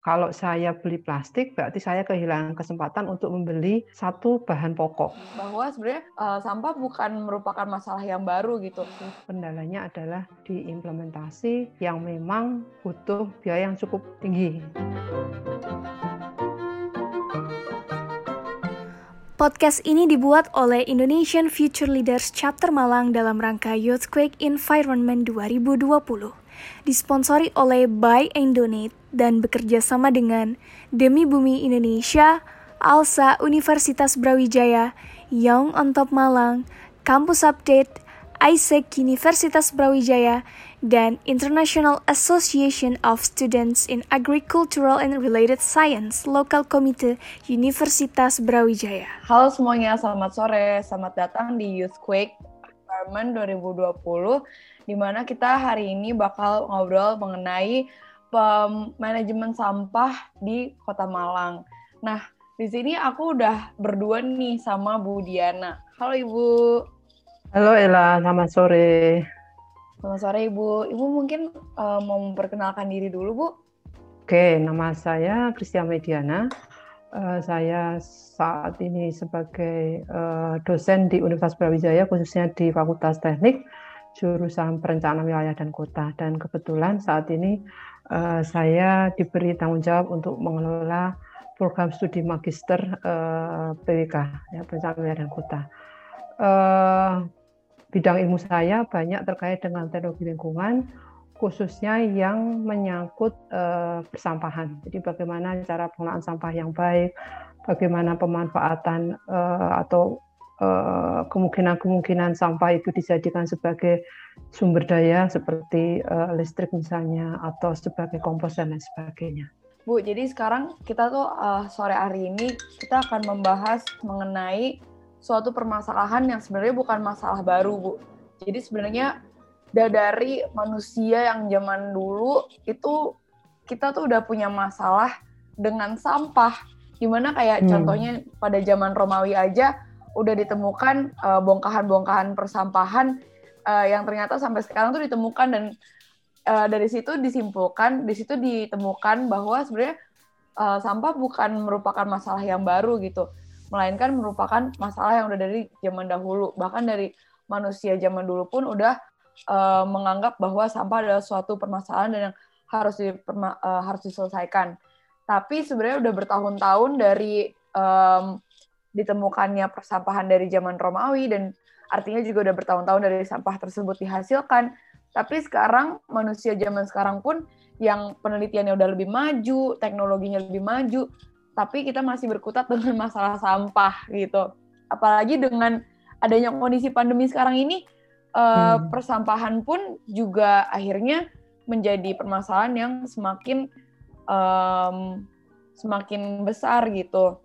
kalau saya beli plastik, berarti saya kehilangan kesempatan untuk membeli satu bahan pokok. Bahwa sebenarnya uh, sampah bukan merupakan masalah yang baru gitu. Kendalanya adalah diimplementasi yang memang butuh biaya yang cukup tinggi. Podcast ini dibuat oleh Indonesian Future Leaders Chapter Malang dalam rangka Youthquake Environment 2020 disponsori oleh Buy and Donate dan bekerja sama dengan Demi Bumi Indonesia, ALSA Universitas Brawijaya, Young on Top Malang, Campus Update, ISEC Universitas Brawijaya, dan International Association of Students in Agricultural and Related Science Local Committee Universitas Brawijaya. Halo semuanya, selamat sore. Selamat datang di Youthquake Environment 2020 di mana kita hari ini bakal ngobrol mengenai manajemen sampah di Kota Malang. Nah, di sini aku udah berdua nih sama Bu Diana. Halo Ibu. Halo Ella, selamat sore. Selamat sore Ibu. Ibu mungkin uh, mau memperkenalkan diri dulu Bu. Oke, nama saya Kristia Mediana. Uh, saya saat ini sebagai uh, dosen di Universitas Brawijaya, khususnya di Fakultas Teknik jurusan perencanaan wilayah dan kota dan kebetulan saat ini uh, saya diberi tanggung jawab untuk mengelola program studi magister uh, eh, PWK ya perencanaan dan kota. Uh, bidang ilmu saya banyak terkait dengan teknologi lingkungan khususnya yang menyangkut uh, persampahan. Jadi bagaimana cara pengelolaan sampah yang baik, bagaimana pemanfaatan uh, atau Eh, kemungkinan-kemungkinan sampah itu dijadikan sebagai sumber daya seperti uh, listrik misalnya atau sebagai kompos dan lain sebagainya. Bu, jadi sekarang kita tuh uh, sore hari ini kita akan membahas mengenai suatu permasalahan yang sebenarnya bukan masalah baru, Bu. Jadi sebenarnya dari manusia yang zaman dulu itu kita tuh udah punya masalah dengan sampah. Gimana kayak hmm. contohnya pada zaman Romawi aja udah ditemukan uh, bongkahan-bongkahan persampahan uh, yang ternyata sampai sekarang tuh ditemukan dan uh, dari situ disimpulkan, di situ ditemukan bahwa sebenarnya uh, sampah bukan merupakan masalah yang baru gitu, melainkan merupakan masalah yang udah dari zaman dahulu, bahkan dari manusia zaman dulu pun udah uh, menganggap bahwa sampah adalah suatu permasalahan dan yang harus diperma, uh, harus diselesaikan. Tapi sebenarnya udah bertahun-tahun dari um, ditemukannya persampahan dari zaman Romawi dan artinya juga udah bertahun-tahun dari sampah tersebut dihasilkan. Tapi sekarang manusia zaman sekarang pun yang penelitiannya udah lebih maju, teknologinya lebih maju, tapi kita masih berkutat dengan masalah sampah gitu. Apalagi dengan adanya kondisi pandemi sekarang ini, eh, hmm. persampahan pun juga akhirnya menjadi permasalahan yang semakin um, semakin besar gitu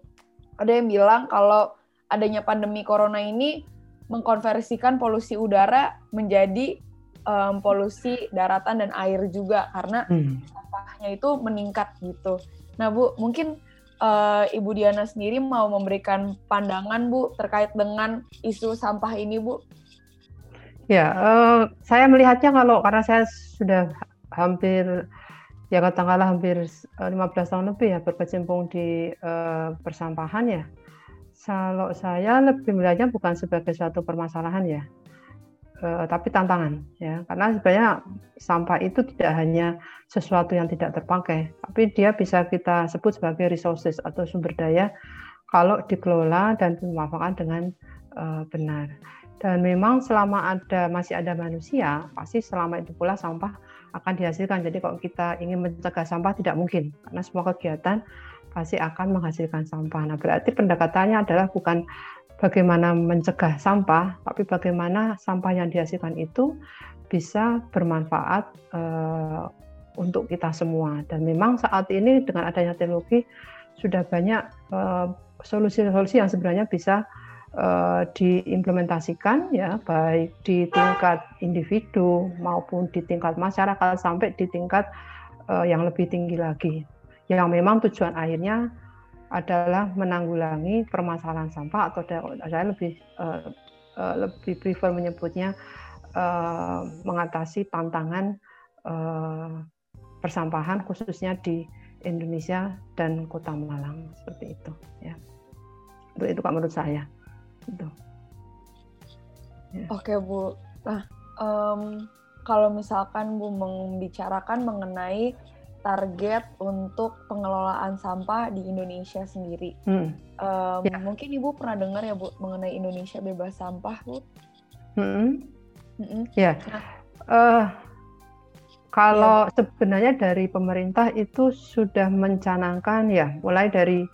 ada yang bilang kalau adanya pandemi corona ini mengkonversikan polusi udara menjadi um, polusi daratan dan air juga karena hmm. sampahnya itu meningkat gitu. Nah Bu, mungkin uh, Ibu Diana sendiri mau memberikan pandangan Bu terkait dengan isu sampah ini Bu? Ya, uh, saya melihatnya kalau karena saya sudah hampir ya katakanlah hampir 15 eh, tahun lebih ya berkecimpung di uh, persampahan ya. Kalau saya lebih melihatnya bukan sebagai suatu permasalahan ya, uh, tapi tantangan ya. Karena sebenarnya sampah itu tidak hanya sesuatu yang tidak terpakai, tapi dia bisa kita sebut sebagai resources atau sumber daya kalau dikelola dan dimanfaatkan dengan uh, benar. Dan memang selama ada masih ada manusia, pasti selama itu pula sampah akan dihasilkan. Jadi kalau kita ingin mencegah sampah tidak mungkin karena semua kegiatan pasti akan menghasilkan sampah. Nah, berarti pendekatannya adalah bukan bagaimana mencegah sampah, tapi bagaimana sampah yang dihasilkan itu bisa bermanfaat uh, untuk kita semua. Dan memang saat ini dengan adanya teknologi sudah banyak eh, solusi-solusi uh, yang sebenarnya bisa uh, diimplementasikan ya baik di tingkat individu maupun di tingkat masyarakat sampai di tingkat uh, yang lebih tinggi lagi yang memang tujuan akhirnya adalah menanggulangi permasalahan sampah atau saya lebih uh, uh, lebih prefer menyebutnya uh, mengatasi tantangan uh, persampahan khususnya di Indonesia dan Kota Malang seperti itu ya. Itu itu Kak menurut saya. Itu. Ya. Oke Bu. Nah um, kalau misalkan Bu membicarakan mengenai target untuk pengelolaan sampah di Indonesia sendiri. Hmm. Um, ya. Mungkin Ibu pernah dengar ya Bu mengenai Indonesia bebas sampah Bu? Hmm. Hmm. Ya. Nah, uh, kalau ya. sebenarnya dari pemerintah itu sudah mencanangkan ya mulai dari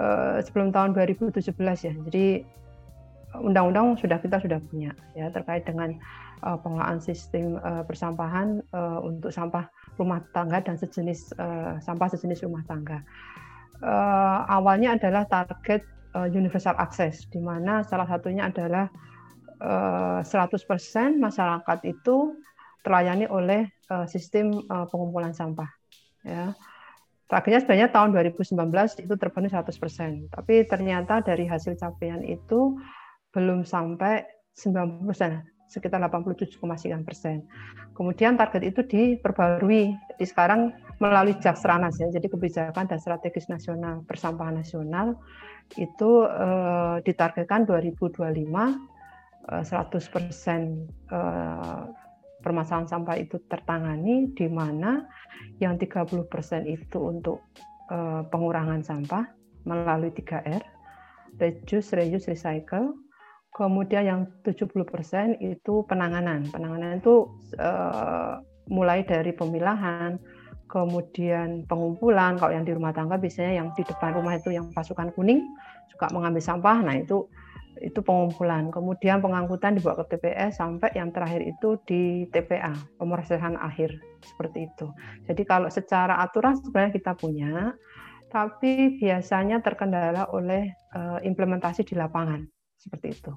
uh, sebelum tahun 2017 ya. Jadi undang-undang sudah kita sudah punya ya terkait dengan uh, pengelolaan sistem uh, persampahan uh, untuk sampah rumah tangga dan sejenis uh, sampah sejenis rumah tangga. Uh, awalnya adalah target uh, universal access, di mana salah satunya adalah uh, 100% masyarakat itu terlayani oleh uh, sistem uh, pengumpulan sampah. Ya. Targetnya sebenarnya tahun 2019 itu terpenuhi 100%, tapi ternyata dari hasil capaian itu belum sampai 90 persen sekitar 87,9 persen. Kemudian target itu diperbarui. Jadi sekarang melalui Jakstranas ya, jadi kebijakan dan strategis nasional persampahan nasional itu eh, ditargetkan 2025 eh, 100 persen eh, permasalahan sampah itu tertangani, di mana yang 30 persen itu untuk eh, pengurangan sampah melalui 3R, reduce, reuse, recycle, Kemudian yang 70% itu penanganan. Penanganan itu uh, mulai dari pemilahan, kemudian pengumpulan. Kalau yang di rumah tangga biasanya yang di depan rumah itu yang pasukan kuning suka mengambil sampah. Nah, itu itu pengumpulan. Kemudian pengangkutan dibawa ke TPS sampai yang terakhir itu di TPA, pemrosesan akhir seperti itu. Jadi kalau secara aturan sebenarnya kita punya, tapi biasanya terkendala oleh uh, implementasi di lapangan seperti itu.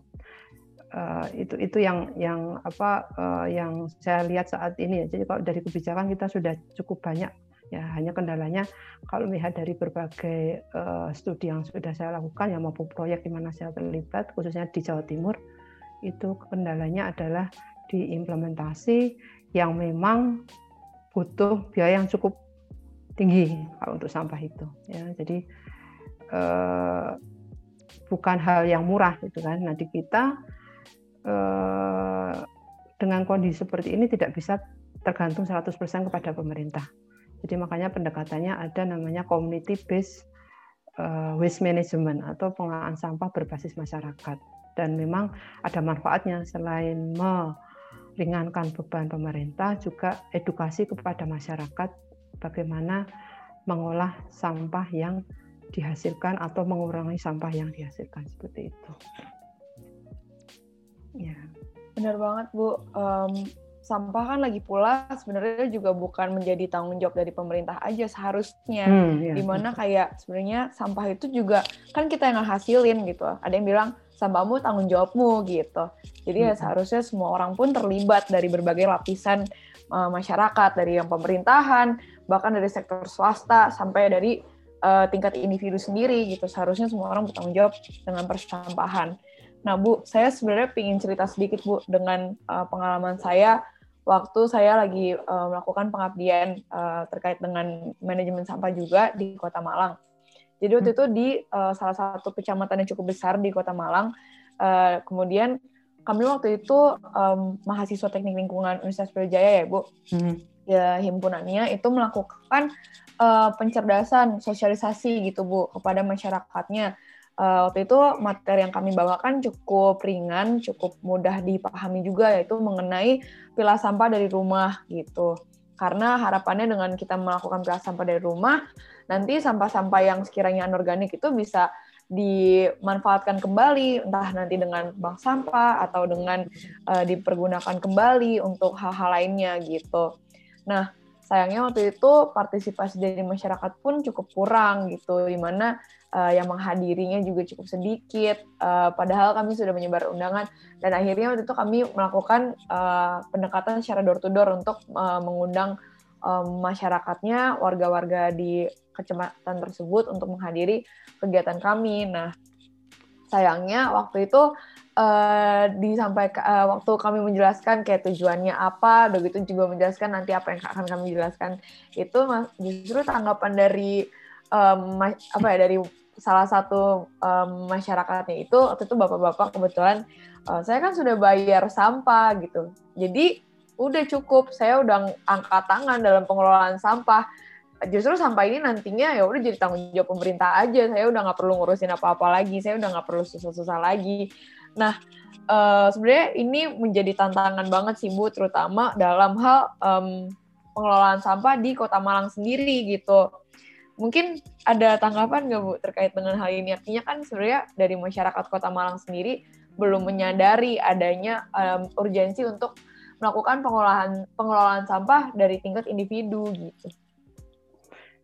Uh, itu itu yang yang apa uh, yang saya lihat saat ini ya. Jadi kalau dari kebijakan kita sudah cukup banyak ya hanya kendalanya kalau melihat dari berbagai uh, studi yang sudah saya lakukan ya maupun proyek di mana saya terlibat khususnya di Jawa Timur itu kendalanya adalah di implementasi yang memang butuh biaya yang cukup tinggi kalau untuk sampah itu ya jadi uh, bukan hal yang murah gitu kan. Nanti kita eh, dengan kondisi seperti ini tidak bisa tergantung 100% kepada pemerintah. Jadi makanya pendekatannya ada namanya community based eh, waste management atau pengelolaan sampah berbasis masyarakat. Dan memang ada manfaatnya selain meringankan beban pemerintah juga edukasi kepada masyarakat bagaimana mengolah sampah yang dihasilkan atau mengurangi sampah yang dihasilkan seperti itu. Ya. Benar banget Bu. Um, sampah kan lagi pula sebenarnya juga bukan menjadi tanggung jawab dari pemerintah aja seharusnya. Hmm, ya. Di mana kayak sebenarnya sampah itu juga kan kita yang hasilin gitu. Ada yang bilang sampahmu tanggung jawabmu gitu. Jadi ya hmm. ya seharusnya semua orang pun terlibat dari berbagai lapisan uh, masyarakat, dari yang pemerintahan, bahkan dari sektor swasta sampai dari uh, tingkat individu sendiri gitu. Seharusnya semua orang bertanggung jawab dengan persampahan. Nah, Bu, saya sebenarnya ingin cerita sedikit, Bu, dengan uh, pengalaman saya waktu saya lagi uh, melakukan pengabdian uh, terkait dengan manajemen sampah juga di Kota Malang. Jadi waktu itu di uh, salah satu kecamatan yang cukup besar di Kota Malang, uh, kemudian kami waktu itu um, mahasiswa teknik lingkungan Universitas Brawijaya ya, Bu. Hmm. Ya, himpunannya itu melakukan uh, pencerdasan sosialisasi gitu Bu kepada masyarakatnya. Uh, waktu itu materi yang kami bawakan cukup ringan, cukup mudah dipahami juga yaitu mengenai pilah sampah dari rumah gitu. Karena harapannya dengan kita melakukan pilah sampah dari rumah, nanti sampah-sampah yang sekiranya anorganik itu bisa dimanfaatkan kembali, entah nanti dengan bank sampah atau dengan uh, dipergunakan kembali untuk hal-hal lainnya gitu. Nah, sayangnya waktu itu partisipasi dari masyarakat pun cukup kurang gitu, di mana uh, yang menghadirinya juga cukup sedikit. Uh, padahal kami sudah menyebar undangan dan akhirnya waktu itu kami melakukan uh, pendekatan secara door to door untuk uh, mengundang um, masyarakatnya, warga-warga di kecamatan tersebut untuk menghadiri kegiatan kami. Nah, sayangnya waktu itu uh, disampaikan uh, waktu kami menjelaskan kayak tujuannya apa, begitu juga menjelaskan nanti apa yang akan kami jelaskan. Itu justru tanggapan dari um, apa ya dari salah satu um, masyarakatnya itu waktu itu bapak-bapak kebetulan uh, saya kan sudah bayar sampah gitu, jadi udah cukup saya udah angkat tangan dalam pengelolaan sampah. Justru sampah ini nantinya ya udah jadi tanggung jawab pemerintah aja. Saya udah nggak perlu ngurusin apa-apa lagi saya udah nggak perlu susah-susah lagi nah uh, sebenarnya ini menjadi tantangan banget sih bu terutama dalam hal um, pengelolaan sampah di kota Malang sendiri gitu mungkin ada tanggapan nggak bu terkait dengan hal ini artinya kan sebenarnya dari masyarakat kota Malang sendiri belum menyadari adanya um, urgensi untuk melakukan pengolahan pengelolaan sampah dari tingkat individu gitu.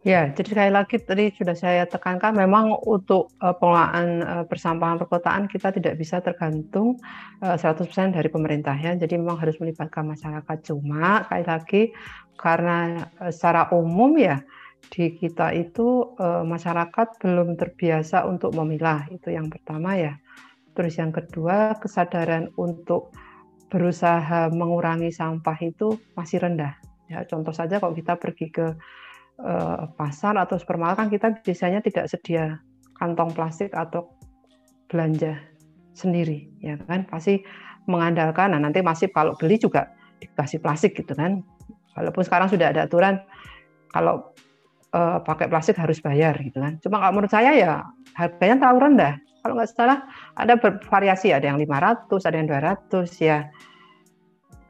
Ya, jadi sekali lagi tadi sudah saya tekankan memang untuk uh, pengelolaan uh, persampahan perkotaan kita tidak bisa tergantung uh, 100% dari pemerintah ya. Jadi memang harus melibatkan masyarakat. Cuma sekali lagi karena uh, secara umum ya di kita itu uh, masyarakat belum terbiasa untuk memilah. Itu yang pertama ya. Terus yang kedua kesadaran untuk berusaha mengurangi sampah itu masih rendah. Ya, contoh saja kalau kita pergi ke uh, pasar atau supermarket kan kita biasanya tidak sedia kantong plastik atau belanja sendiri, ya kan? Pasti mengandalkan. Nah, nanti masih kalau beli juga dikasih plastik gitu kan. Walaupun sekarang sudah ada aturan kalau uh, pakai plastik harus bayar gitu kan. Cuma kalau menurut saya ya harganya terlalu rendah kalau nggak salah ada bervariasi ada yang 500 ada yang 200 ya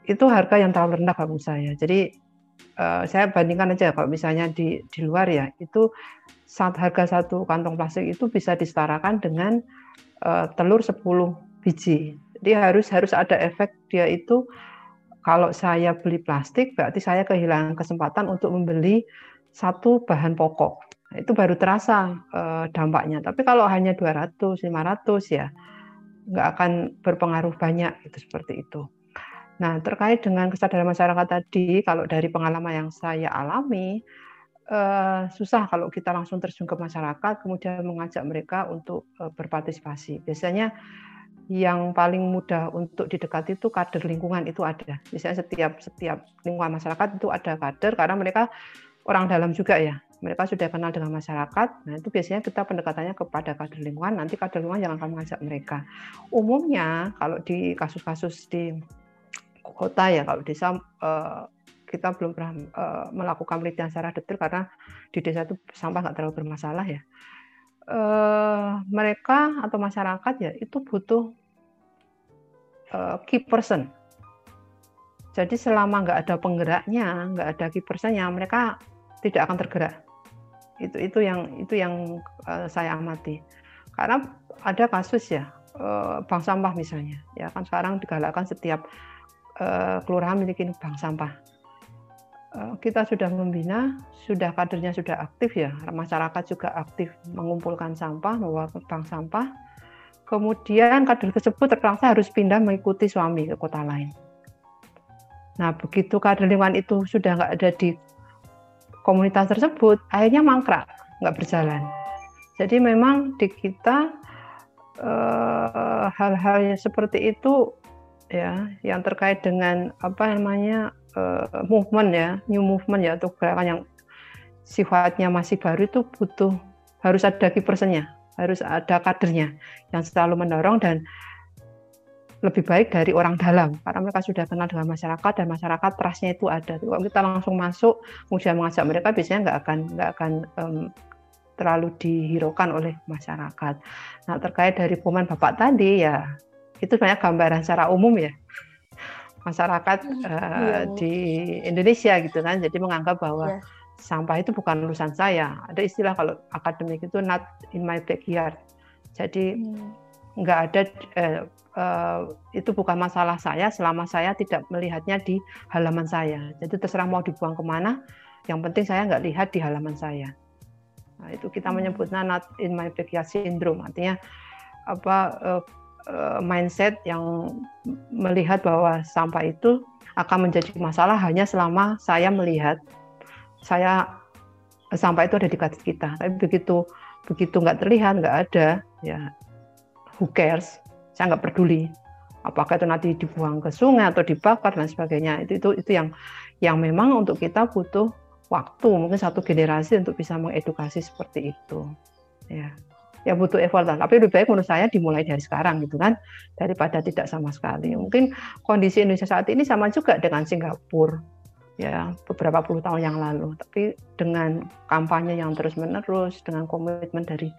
itu harga yang terlalu rendah kalau saya jadi uh, saya bandingkan aja kalau misalnya di di luar ya itu saat harga satu kantong plastik itu bisa disetarakan dengan uh, telur 10 biji jadi harus harus ada efek dia itu kalau saya beli plastik berarti saya kehilangan kesempatan untuk membeli satu bahan pokok itu baru terasa uh, dampaknya. Tapi kalau hanya 200, 500 ya nggak akan berpengaruh banyak itu seperti itu. Nah terkait dengan kesadaran masyarakat tadi, kalau dari pengalaman yang saya alami uh, susah kalau kita langsung terjun ke masyarakat kemudian mengajak mereka untuk uh, berpartisipasi. Biasanya yang paling mudah untuk didekati itu kader lingkungan itu ada. Misalnya setiap setiap lingkungan masyarakat itu ada kader karena mereka orang dalam juga ya mereka sudah kenal dengan masyarakat, nah itu biasanya kita pendekatannya kepada kader lingkungan, nanti kader lingkungan yang akan mengajak mereka. Umumnya kalau di kasus-kasus di kota ya, kalau desa eh, kita belum pernah eh, melakukan penelitian secara detail karena di desa itu sampah nggak terlalu bermasalah ya. Eh, mereka atau masyarakat ya itu butuh key person. Jadi selama nggak ada penggeraknya, nggak ada key personnya, mereka tidak akan tergerak itu itu yang itu yang uh, saya amati karena ada kasus ya uh, bank sampah misalnya ya kan sekarang digalakkan setiap uh, kelurahan memiliki bank sampah. Uh, kita sudah membina sudah kadernya sudah aktif ya. Masyarakat juga aktif mengumpulkan sampah membawa ke bank sampah. Kemudian kader tersebut terpaksa harus pindah mengikuti suami ke kota lain. Nah begitu kader lingkungan itu sudah nggak ada di komunitas tersebut akhirnya mangkrak, nggak berjalan. Jadi memang di kita eh, hal-hal yang seperti itu ya yang terkait dengan apa namanya uh, movement ya, new movement ya atau gerakan yang sifatnya masih baru itu butuh harus ada kipersennya, harus ada kadernya yang selalu mendorong dan lebih baik dari orang dalam karena mereka sudah kenal dengan masyarakat dan masyarakat trustnya itu ada. Kalau kita langsung masuk kemudian mengajak mereka biasanya nggak akan nggak akan um, terlalu dihiraukan oleh masyarakat. Nah terkait dari pemain bapak tadi ya itu sebenarnya gambaran secara umum ya masyarakat uh, di Indonesia gitu kan jadi menganggap bahwa yeah. sampah itu bukan urusan saya. Ada istilah kalau akademik itu not in my backyard. Jadi hmm. nggak ada eh, uh, itu bukan masalah saya selama saya tidak melihatnya di halaman saya. Jadi terserah mau dibuang ke mana, yang penting saya nggak lihat di halaman saya. Nah, itu kita hmm. menyebutnya not in my backyard syndrome, artinya apa uh, uh, mindset yang melihat bahwa sampah itu akan menjadi masalah hanya selama saya melihat saya sampah itu ada di dekat kita. Tapi begitu begitu nggak terlihat, nggak ada, ya who cares? saya nggak peduli apakah itu nanti dibuang ke sungai atau dibakar dan sebagainya itu itu itu yang yang memang untuk kita butuh waktu mungkin satu generasi untuk bisa mengedukasi seperti itu ya ya butuh effort tapi lebih baik menurut saya dimulai dari sekarang gitu kan daripada tidak sama sekali mungkin kondisi Indonesia saat ini sama juga dengan Singapura ya beberapa puluh tahun yang lalu tapi dengan kampanye yang terus menerus dengan komitmen dari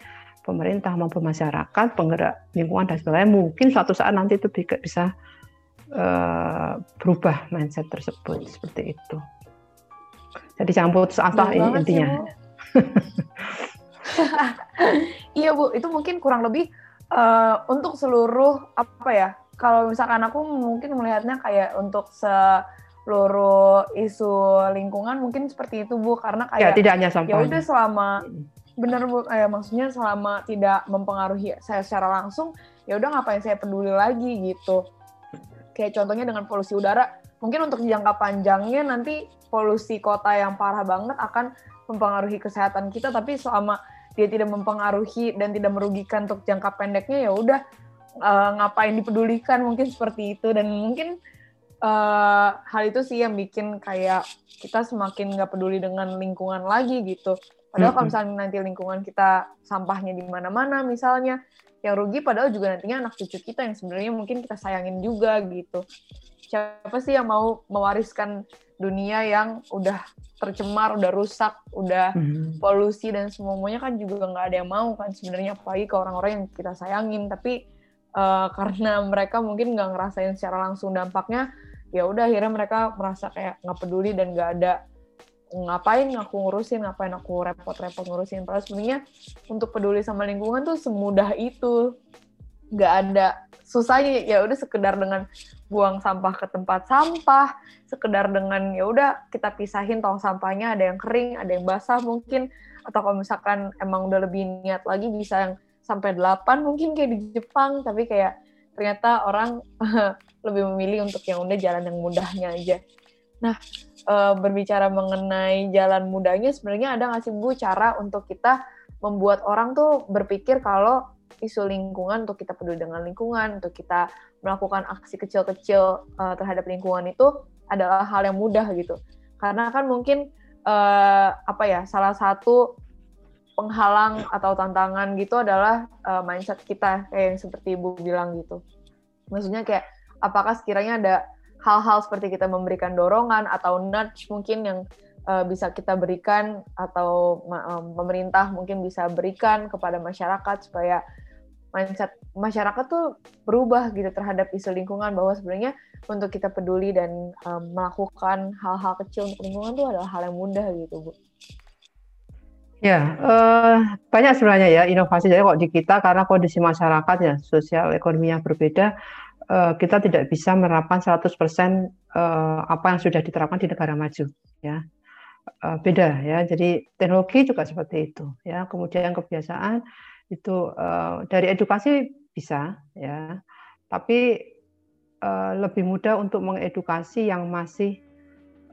pemerintah maupun masyarakat, penggerak lingkungan dan sebagainya, mungkin suatu saat nanti itu bisa uh, berubah mindset tersebut seperti itu. Jadi jangan putus asa intinya. iya bu, itu mungkin kurang lebih uh, untuk seluruh apa ya? Kalau misalkan aku mungkin melihatnya kayak untuk seluruh isu lingkungan mungkin seperti itu bu, karena ya, kayak ya, tidak hanya sampah. Ya udah selama benar bu eh, maksudnya selama tidak mempengaruhi saya secara langsung ya udah ngapain saya peduli lagi gitu kayak contohnya dengan polusi udara mungkin untuk jangka panjangnya nanti polusi kota yang parah banget akan mempengaruhi kesehatan kita tapi selama dia tidak mempengaruhi dan tidak merugikan untuk jangka pendeknya ya udah uh, ngapain dipedulikan? Mungkin seperti itu. Dan mungkin uh, hal itu sih yang bikin kayak kita semakin nggak peduli dengan lingkungan lagi gitu. Padahal kalau misalnya nanti lingkungan kita sampahnya di mana-mana misalnya, yang rugi padahal juga nantinya anak cucu kita yang sebenarnya mungkin kita sayangin juga gitu. Siapa sih yang mau mewariskan dunia yang udah tercemar, udah rusak, udah mm-hmm. polusi dan semuanya kan juga nggak ada yang mau kan sebenarnya apalagi ke orang-orang yang kita sayangin. Tapi uh, karena mereka mungkin nggak ngerasain secara langsung dampaknya, ya udah akhirnya mereka merasa kayak nggak peduli dan nggak ada ngapain aku ngurusin, ngapain aku repot-repot ngurusin. Padahal sebenarnya untuk peduli sama lingkungan tuh semudah itu. Nggak ada susahnya, ya udah sekedar dengan buang sampah ke tempat sampah, sekedar dengan ya udah kita pisahin tong sampahnya, ada yang kering, ada yang basah mungkin, atau kalau misalkan emang udah lebih niat lagi bisa yang sampai delapan mungkin kayak di Jepang, tapi kayak ternyata orang lebih memilih untuk yang udah jalan yang mudahnya aja. Nah, uh, berbicara mengenai jalan mudahnya sebenarnya ada nggak sih Bu cara untuk kita membuat orang tuh berpikir kalau isu lingkungan untuk kita peduli dengan lingkungan, untuk kita melakukan aksi kecil-kecil uh, terhadap lingkungan itu adalah hal yang mudah gitu. Karena kan mungkin uh, apa ya salah satu penghalang atau tantangan gitu adalah uh, mindset kita kayak yang seperti Ibu bilang gitu. Maksudnya kayak apakah sekiranya ada hal-hal seperti kita memberikan dorongan atau nudge mungkin yang uh, bisa kita berikan atau um, pemerintah mungkin bisa berikan kepada masyarakat supaya mindset masyarakat tuh berubah gitu terhadap isu lingkungan bahwa sebenarnya untuk kita peduli dan um, melakukan hal-hal kecil untuk lingkungan itu adalah hal yang mudah gitu bu. Ya, uh, banyak sebenarnya ya inovasi. Jadi kok di kita karena kondisi masyarakat ya sosial ekonomi yang berbeda, uh, kita tidak bisa menerapkan 100% uh, apa yang sudah diterapkan di negara maju ya beda ya jadi teknologi juga seperti itu ya kemudian kebiasaan itu uh, dari edukasi bisa ya tapi uh, lebih mudah untuk mengedukasi yang masih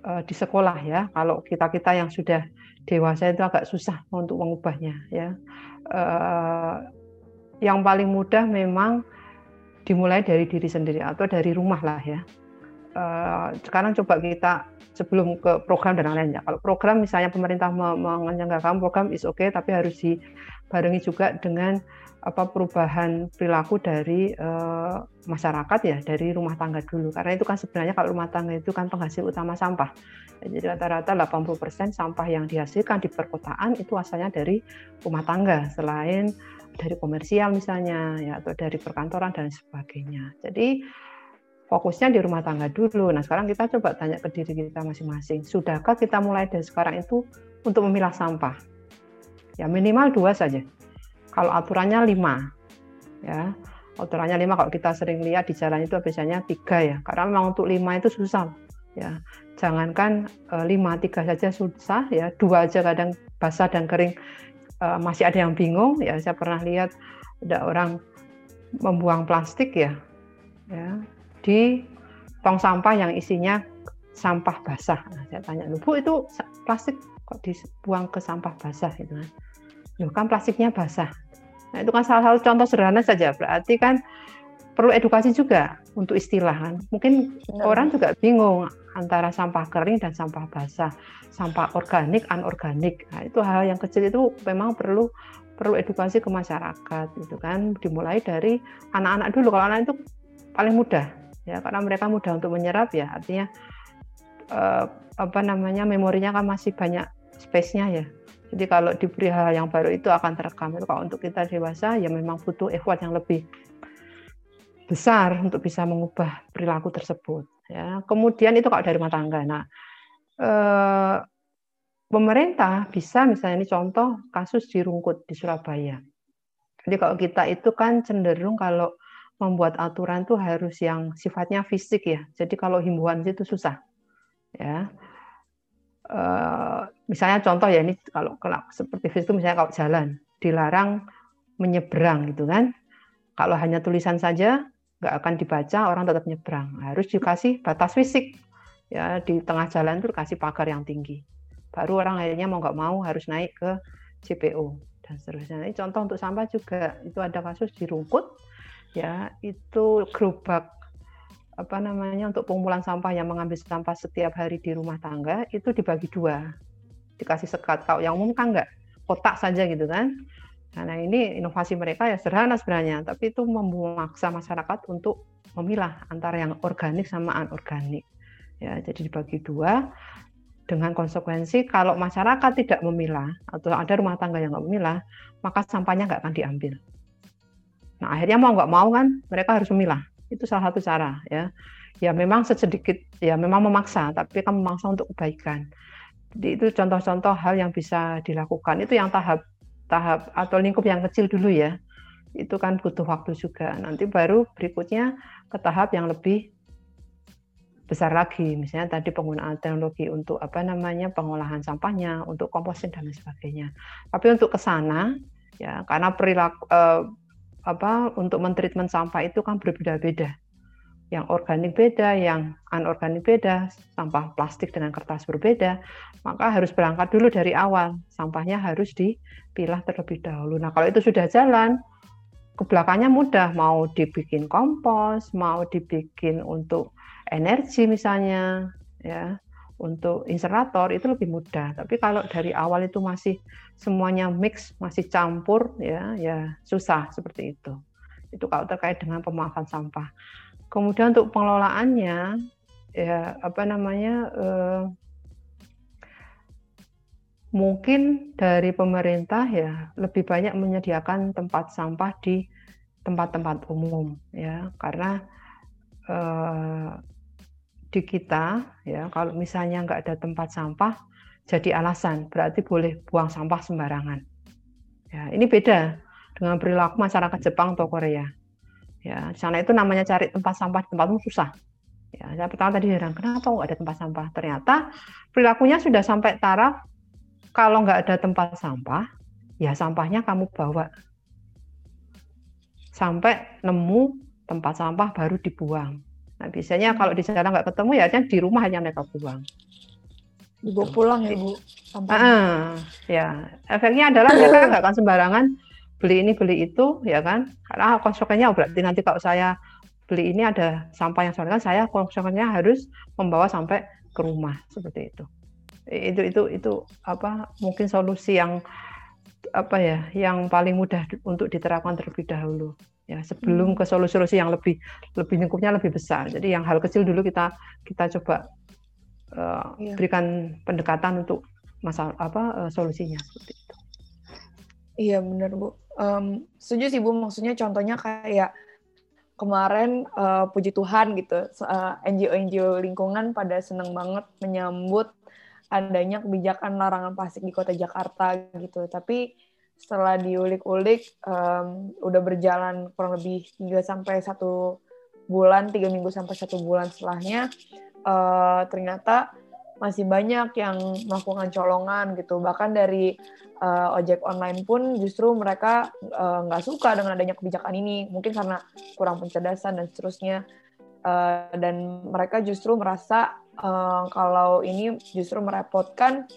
uh, di sekolah ya kalau kita kita yang sudah dewasa itu agak susah untuk mengubahnya ya yang paling mudah memang dimulai dari diri sendiri atau dari rumah lah ya. Sekarang coba kita sebelum ke program dan lain-lainnya. Kalau program misalnya pemerintah menyelenggarakan program is oke, okay, tapi harus dibarengi juga dengan apa perubahan perilaku dari uh, masyarakat ya dari rumah tangga dulu karena itu kan sebenarnya kalau rumah tangga itu kan penghasil utama sampah jadi rata-rata 80% sampah yang dihasilkan di perkotaan itu asalnya dari rumah tangga selain dari komersial misalnya ya atau dari perkantoran dan sebagainya. Jadi fokusnya di rumah tangga dulu. Nah sekarang kita coba tanya ke diri kita masing-masing. Sudahkah kita mulai dari sekarang itu untuk memilah sampah? Ya minimal dua saja. Kalau aturannya lima, ya aturannya lima. Kalau kita sering lihat di jalan itu biasanya tiga ya. Karena memang untuk lima itu susah. Ya jangankan eh, lima tiga saja susah ya dua aja kadang basah dan kering uh, masih ada yang bingung ya saya pernah lihat ada orang membuang plastik ya ya di tong sampah yang isinya sampah basah nah, saya tanya bu itu plastik kok dibuang ke sampah basah gitu kan Loh, kan plastiknya basah nah itu kan salah satu contoh sederhana saja berarti kan perlu edukasi juga untuk istilah kan. Mungkin Benar. orang juga bingung antara sampah kering dan sampah basah, sampah organik, anorganik. Nah, itu hal yang kecil itu memang perlu perlu edukasi ke masyarakat gitu kan. Dimulai dari anak-anak dulu. Kalau anak itu paling mudah ya karena mereka mudah untuk menyerap ya artinya eh, apa namanya memorinya kan masih banyak space-nya ya. Jadi kalau diberi hal yang baru itu akan terekam. Itu kalau untuk kita dewasa ya memang butuh effort yang lebih besar untuk bisa mengubah perilaku tersebut. Ya, kemudian itu kalau dari rumah tangga. Nah, eh, pemerintah bisa misalnya ini contoh kasus di Rungkut di Surabaya. Jadi kalau kita itu kan cenderung kalau membuat aturan itu harus yang sifatnya fisik ya. Jadi kalau himbauan itu susah. Ya. Eh, misalnya contoh ya ini kalau kalau seperti itu misalnya kalau jalan dilarang menyeberang gitu kan. Kalau hanya tulisan saja nggak akan dibaca orang tetap nyebrang. Harus dikasih batas fisik. Ya di tengah jalan itu kasih pagar yang tinggi. Baru orang akhirnya mau nggak mau harus naik ke CPO dan seterusnya. Ini contoh untuk sampah juga. Itu ada kasus di Rungkut. Ya itu gerobak apa namanya untuk pengumpulan sampah yang mengambil sampah setiap hari di rumah tangga itu dibagi dua dikasih sekat kalau yang umum kan nggak kotak saja gitu kan Nah, ini inovasi mereka ya sederhana sebenarnya, tapi itu memaksa masyarakat untuk memilah antara yang organik sama anorganik. Ya, jadi dibagi dua dengan konsekuensi kalau masyarakat tidak memilah atau ada rumah tangga yang nggak memilah, maka sampahnya nggak akan diambil. Nah, akhirnya mau nggak mau kan mereka harus memilah. Itu salah satu cara ya. Ya memang sedikit ya memang memaksa, tapi kan memaksa untuk kebaikan. Jadi itu contoh-contoh hal yang bisa dilakukan. Itu yang tahap tahap atau lingkup yang kecil dulu ya itu kan butuh waktu juga nanti baru berikutnya ke tahap yang lebih besar lagi misalnya tadi penggunaan teknologi untuk apa namanya pengolahan sampahnya untuk komposting dan lain sebagainya tapi untuk ke sana ya karena perilaku eh, apa untuk mentreatment sampah itu kan berbeda-beda yang organik beda, yang anorganik beda, sampah plastik dengan kertas berbeda, maka harus berangkat dulu dari awal. Sampahnya harus dipilah terlebih dahulu. Nah, kalau itu sudah jalan, ke belakangnya mudah, mau dibikin kompos, mau dibikin untuk energi misalnya, ya, untuk insertor itu lebih mudah. Tapi kalau dari awal itu masih semuanya mix, masih campur, ya, ya susah seperti itu. Itu kalau terkait dengan pemaafan sampah. Kemudian untuk pengelolaannya, ya apa namanya, eh, mungkin dari pemerintah ya lebih banyak menyediakan tempat sampah di tempat-tempat umum ya karena eh, di kita ya kalau misalnya nggak ada tempat sampah jadi alasan berarti boleh buang sampah sembarangan ya ini beda dengan perilaku masyarakat Jepang atau Korea Ya, sana itu namanya cari tempat sampah di tempatmu susah. Ya, saya pertama tadi heran, kenapa nggak ada tempat sampah? Ternyata perilakunya sudah sampai taraf kalau nggak ada tempat sampah, ya sampahnya kamu bawa. Sampai nemu tempat sampah baru dibuang. Nah, biasanya kalau di sana nggak ketemu ya di rumah hanya mereka buang. Dibawa pulang ya, Bu? Ah, ya, efeknya adalah mereka nggak akan sembarangan beli ini beli itu ya kan karena konsekuensinya oh, berarti nanti kalau saya beli ini ada sampah yang kan saya konsekuensinya harus membawa sampai ke rumah seperti itu itu itu itu apa mungkin solusi yang apa ya yang paling mudah untuk diterapkan terlebih dahulu ya sebelum ke solusi-solusi yang lebih lebih lingkupnya lebih besar jadi yang hal kecil dulu kita kita coba uh, iya. berikan pendekatan untuk masalah apa uh, solusinya seperti itu iya benar bu um, setuju sih Bu, maksudnya contohnya kayak kemarin uh, puji Tuhan gitu, uh, NGO-NGO lingkungan pada seneng banget menyambut adanya kebijakan larangan plastik di kota Jakarta gitu. Tapi setelah diulik-ulik, um, udah berjalan kurang lebih 3 sampai satu bulan, tiga minggu sampai satu bulan setelahnya, uh, ternyata masih banyak yang melakukan colongan gitu. Bahkan dari uh, ojek online pun justru mereka eh, nggak uh, suka dengan adanya kebijakan ini mungkin karena kurang pencerdasan dan seterusnya uh, dan mereka justru merasa uh, kalau ini justru merepotkan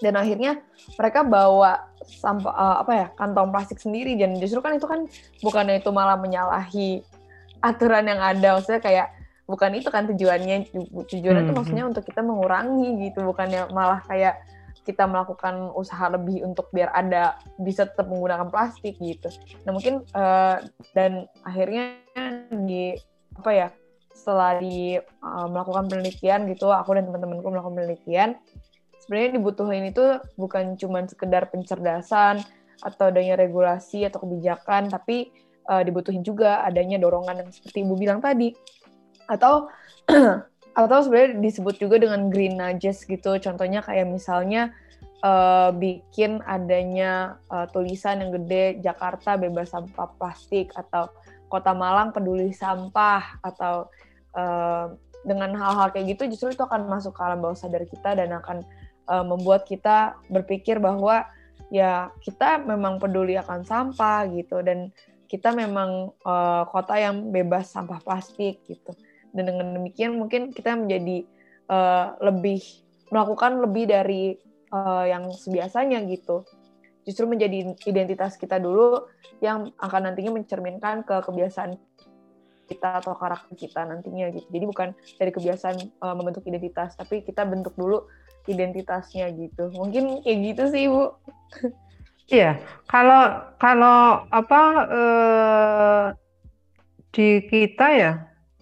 dan akhirnya mereka bawa sampah uh, apa ya kantong plastik sendiri dan justru kan itu kan bukannya itu malah menyalahi aturan yang ada maksudnya kayak bukan itu kan tujuannya tujuannya itu hmm. maksudnya untuk kita mengurangi gitu bukannya malah kayak kita melakukan usaha lebih untuk biar ada bisa tetap menggunakan plastik gitu. Nah mungkin uh, dan akhirnya di apa ya setelah di uh, melakukan penelitian gitu, aku dan teman-temanku melakukan penelitian, sebenarnya dibutuhin itu bukan cuma sekedar pencerdasan atau adanya regulasi atau kebijakan, tapi uh, dibutuhin juga adanya dorongan yang seperti ibu bilang tadi, atau atau sebenarnya disebut juga dengan green nudges gitu. Contohnya kayak misalnya uh, bikin adanya uh, tulisan yang gede Jakarta bebas sampah plastik atau Kota Malang peduli sampah atau uh, dengan hal-hal kayak gitu justru itu akan masuk ke alam bawah sadar kita dan akan uh, membuat kita berpikir bahwa ya kita memang peduli akan sampah gitu dan kita memang uh, kota yang bebas sampah plastik gitu. Dan dengan demikian mungkin kita menjadi uh, lebih melakukan lebih dari uh, yang sebiasanya gitu. Justru menjadi identitas kita dulu yang akan nantinya mencerminkan ke kebiasaan kita atau karakter kita nantinya gitu. Jadi bukan dari kebiasaan uh, membentuk identitas tapi kita bentuk dulu identitasnya gitu. Mungkin kayak gitu sih bu. Iya kalau kalau apa uh, di kita ya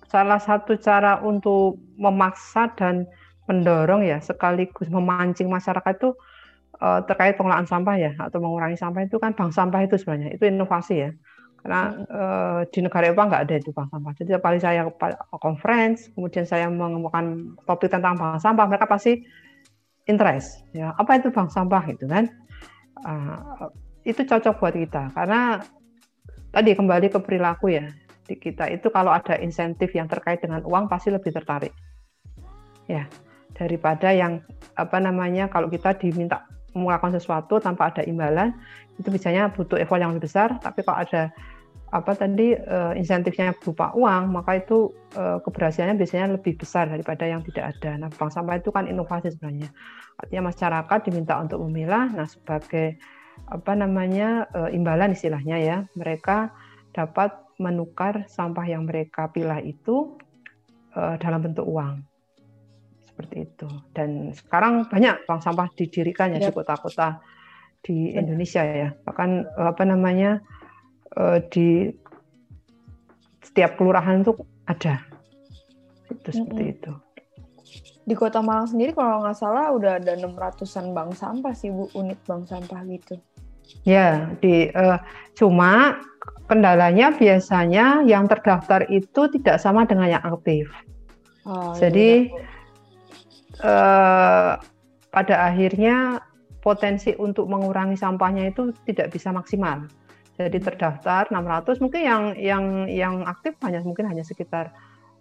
salah satu cara untuk memaksa dan mendorong ya sekaligus memancing masyarakat itu uh, terkait pengelolaan sampah ya atau mengurangi sampah itu kan bank sampah itu sebenarnya itu inovasi ya. Karena uh, di negara Eropa nggak ada itu bank sampah. Jadi paling saya conference kemudian saya mengemukakan topik tentang bank sampah mereka pasti interest ya. Apa itu bank sampah gitu kan? Uh, itu cocok buat kita karena tadi kembali ke perilaku ya di kita itu kalau ada insentif yang terkait dengan uang pasti lebih tertarik ya. Daripada yang apa namanya kalau kita diminta melakukan sesuatu tanpa ada imbalan itu biasanya butuh effort yang lebih besar tapi kalau ada apa tadi uh, insentifnya berupa uang maka itu uh, keberhasilannya biasanya lebih besar daripada yang tidak ada. Nah bank sampah itu kan inovasi sebenarnya artinya masyarakat diminta untuk memilah. Nah sebagai apa namanya uh, imbalan istilahnya ya mereka dapat menukar sampah yang mereka pilah itu uh, dalam bentuk uang seperti itu. Dan sekarang banyak bank sampah didirikan ya, di kota-kota di Indonesia ya. Bahkan apa namanya eh, di setiap kelurahan itu ada. Itu seperti mm -hmm. itu. Di Kota Malang sendiri kalau nggak salah udah ada 600-an bank sampah sih Bu, unit bank sampah gitu. Ya, di uh, cuma kendalanya biasanya yang terdaftar itu tidak sama dengan yang aktif. Oh, Jadi iya eh, pada akhirnya potensi untuk mengurangi sampahnya itu tidak bisa maksimal. Jadi terdaftar 600 mungkin yang yang yang aktif hanya mungkin hanya sekitar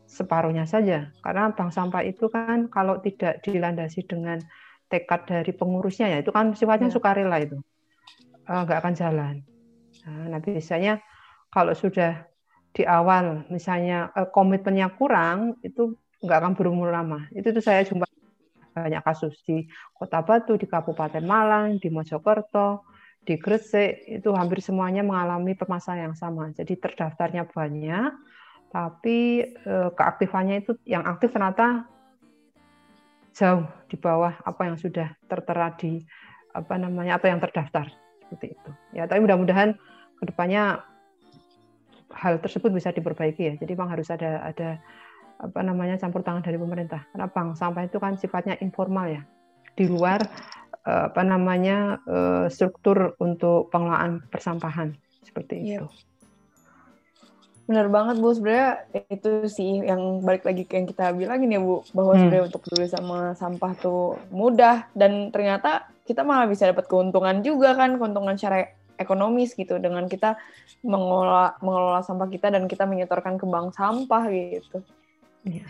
separuhnya saja. Karena bank sampah itu kan kalau tidak dilandasi dengan tekad dari pengurusnya ya itu kan sifatnya ya. sukarela itu eh, nggak akan jalan. Nah, biasanya kalau sudah di awal misalnya eh, komitmennya kurang itu nggak akan berumur lama. Itu tuh saya jumpa banyak kasus di Kota Batu, di Kabupaten Malang, di Mojokerto, di Gresik itu hampir semuanya mengalami permasalahan yang sama. Jadi terdaftarnya banyak, tapi eh, keaktifannya itu yang aktif ternyata jauh di bawah apa yang sudah tertera di apa namanya atau yang terdaftar seperti itu. Ya, tapi mudah-mudahan ke depannya hal tersebut bisa diperbaiki ya. Jadi memang harus ada ada apa namanya campur tangan dari pemerintah. Karena bank sampah itu kan sifatnya informal ya, di luar apa namanya eh, struktur untuk pengelolaan persampahan seperti iya. itu. Benar banget Bu, sebenarnya itu sih yang balik lagi ke yang kita bilangin ya Bu, bahwa hmm. sebenarnya untuk peduli sama sampah tuh mudah dan ternyata kita malah bisa dapat keuntungan juga kan, keuntungan secara ekonomis gitu dengan kita mengelola mengelola sampah kita dan kita menyetorkan ke bank sampah gitu. Ya.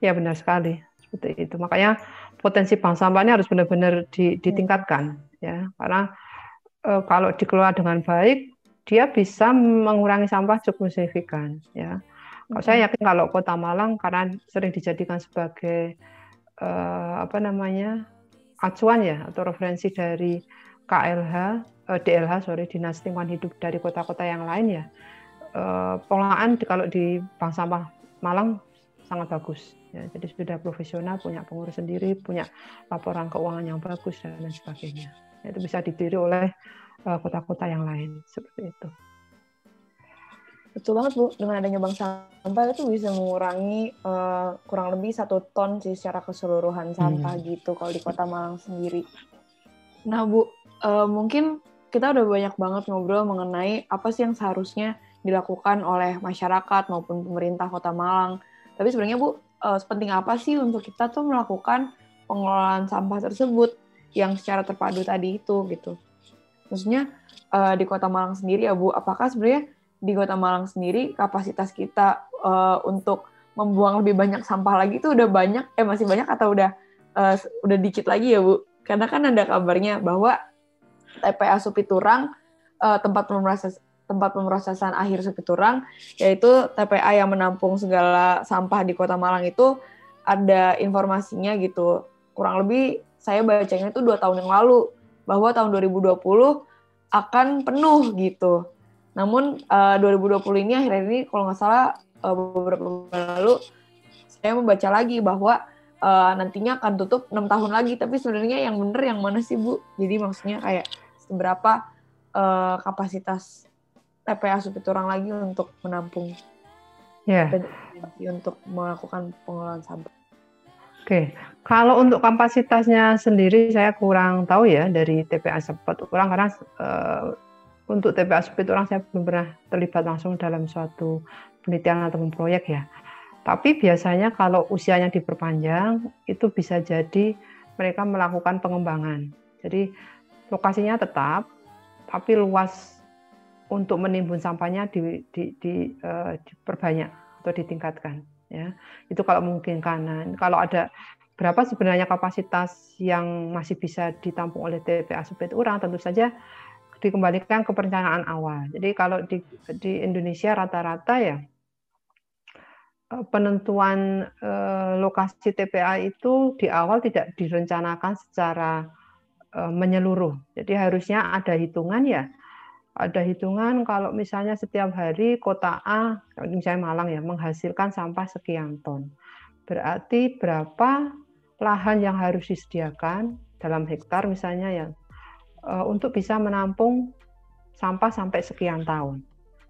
ya benar sekali seperti itu. Makanya potensi bank sampah ini harus benar-benar ditingkatkan ya. Karena e, kalau dikelola dengan baik dia bisa mengurangi sampah cukup signifikan ya. Kalau saya yakin kalau Kota Malang karena sering dijadikan sebagai e, apa namanya acuan ya atau referensi dari KLH, e, DLH sorry Dinas Lingkungan Hidup dari kota-kota yang lain ya uh, pengelolaan kalau di Bank Sampah Malang sangat bagus. Ya, jadi sudah profesional, punya pengurus sendiri, punya laporan keuangan yang bagus dan lain sebagainya. Itu bisa ditiru oleh kota-kota uh, yang lain seperti itu. Betul banget Bu, dengan adanya bank sampah itu bisa mengurangi uh, kurang lebih satu ton sih secara keseluruhan sampah hmm. gitu kalau di Kota Malang sendiri. Nah Bu, uh, mungkin kita udah banyak banget ngobrol mengenai apa sih yang seharusnya dilakukan oleh masyarakat maupun pemerintah Kota Malang. Tapi sebenarnya Bu, uh, sepenting apa sih untuk kita tuh melakukan pengelolaan sampah tersebut yang secara terpadu tadi itu gitu. Maksudnya uh, di Kota Malang sendiri ya Bu, apakah sebenarnya di Kota Malang sendiri kapasitas kita uh, untuk membuang lebih banyak sampah lagi itu udah banyak eh masih banyak atau udah uh, udah dikit lagi ya Bu? Karena kan ada kabarnya bahwa TPA Supiturang uh, tempat pemrosesan tempat pemrosesan akhir Supiturang yaitu TPA yang menampung segala sampah di Kota Malang itu ada informasinya gitu. Kurang lebih saya bacanya itu dua tahun yang lalu bahwa tahun 2020 akan penuh gitu. Namun uh, 2020 ini akhir ini kalau nggak salah uh, beberapa bulan lalu saya membaca lagi bahwa uh, nantinya akan tutup enam tahun lagi. Tapi sebenarnya yang benar yang mana sih Bu? Jadi maksudnya kayak seberapa uh, kapasitas TPA Supiturang lagi untuk menampung yeah. dan untuk melakukan pengelolaan sampah. Oke, kalau untuk kapasitasnya sendiri saya kurang tahu ya dari TPA Sepet kurang karena uh, untuk TPA Speed orang saya belum pernah terlibat langsung dalam suatu penelitian atau proyek ya. Tapi biasanya kalau usianya diperpanjang itu bisa jadi mereka melakukan pengembangan. Jadi lokasinya tetap, tapi luas untuk menimbun sampahnya di, di, di, uh, diperbanyak atau ditingkatkan. Ya, itu kalau mungkin kanan. Kalau ada berapa sebenarnya kapasitas yang masih bisa ditampung oleh TPA Speed orang, tentu saja dikembalikan ke perencanaan awal. Jadi kalau di, di Indonesia rata-rata ya eh, penentuan eh, lokasi TPA itu di awal tidak direncanakan secara eh, menyeluruh. Jadi harusnya ada hitungan ya. Ada hitungan kalau misalnya setiap hari kota A, misalnya Malang ya, menghasilkan sampah sekian ton. Berarti berapa lahan yang harus disediakan dalam hektar misalnya yang uh, untuk bisa menampung sampah sampai sekian tahun.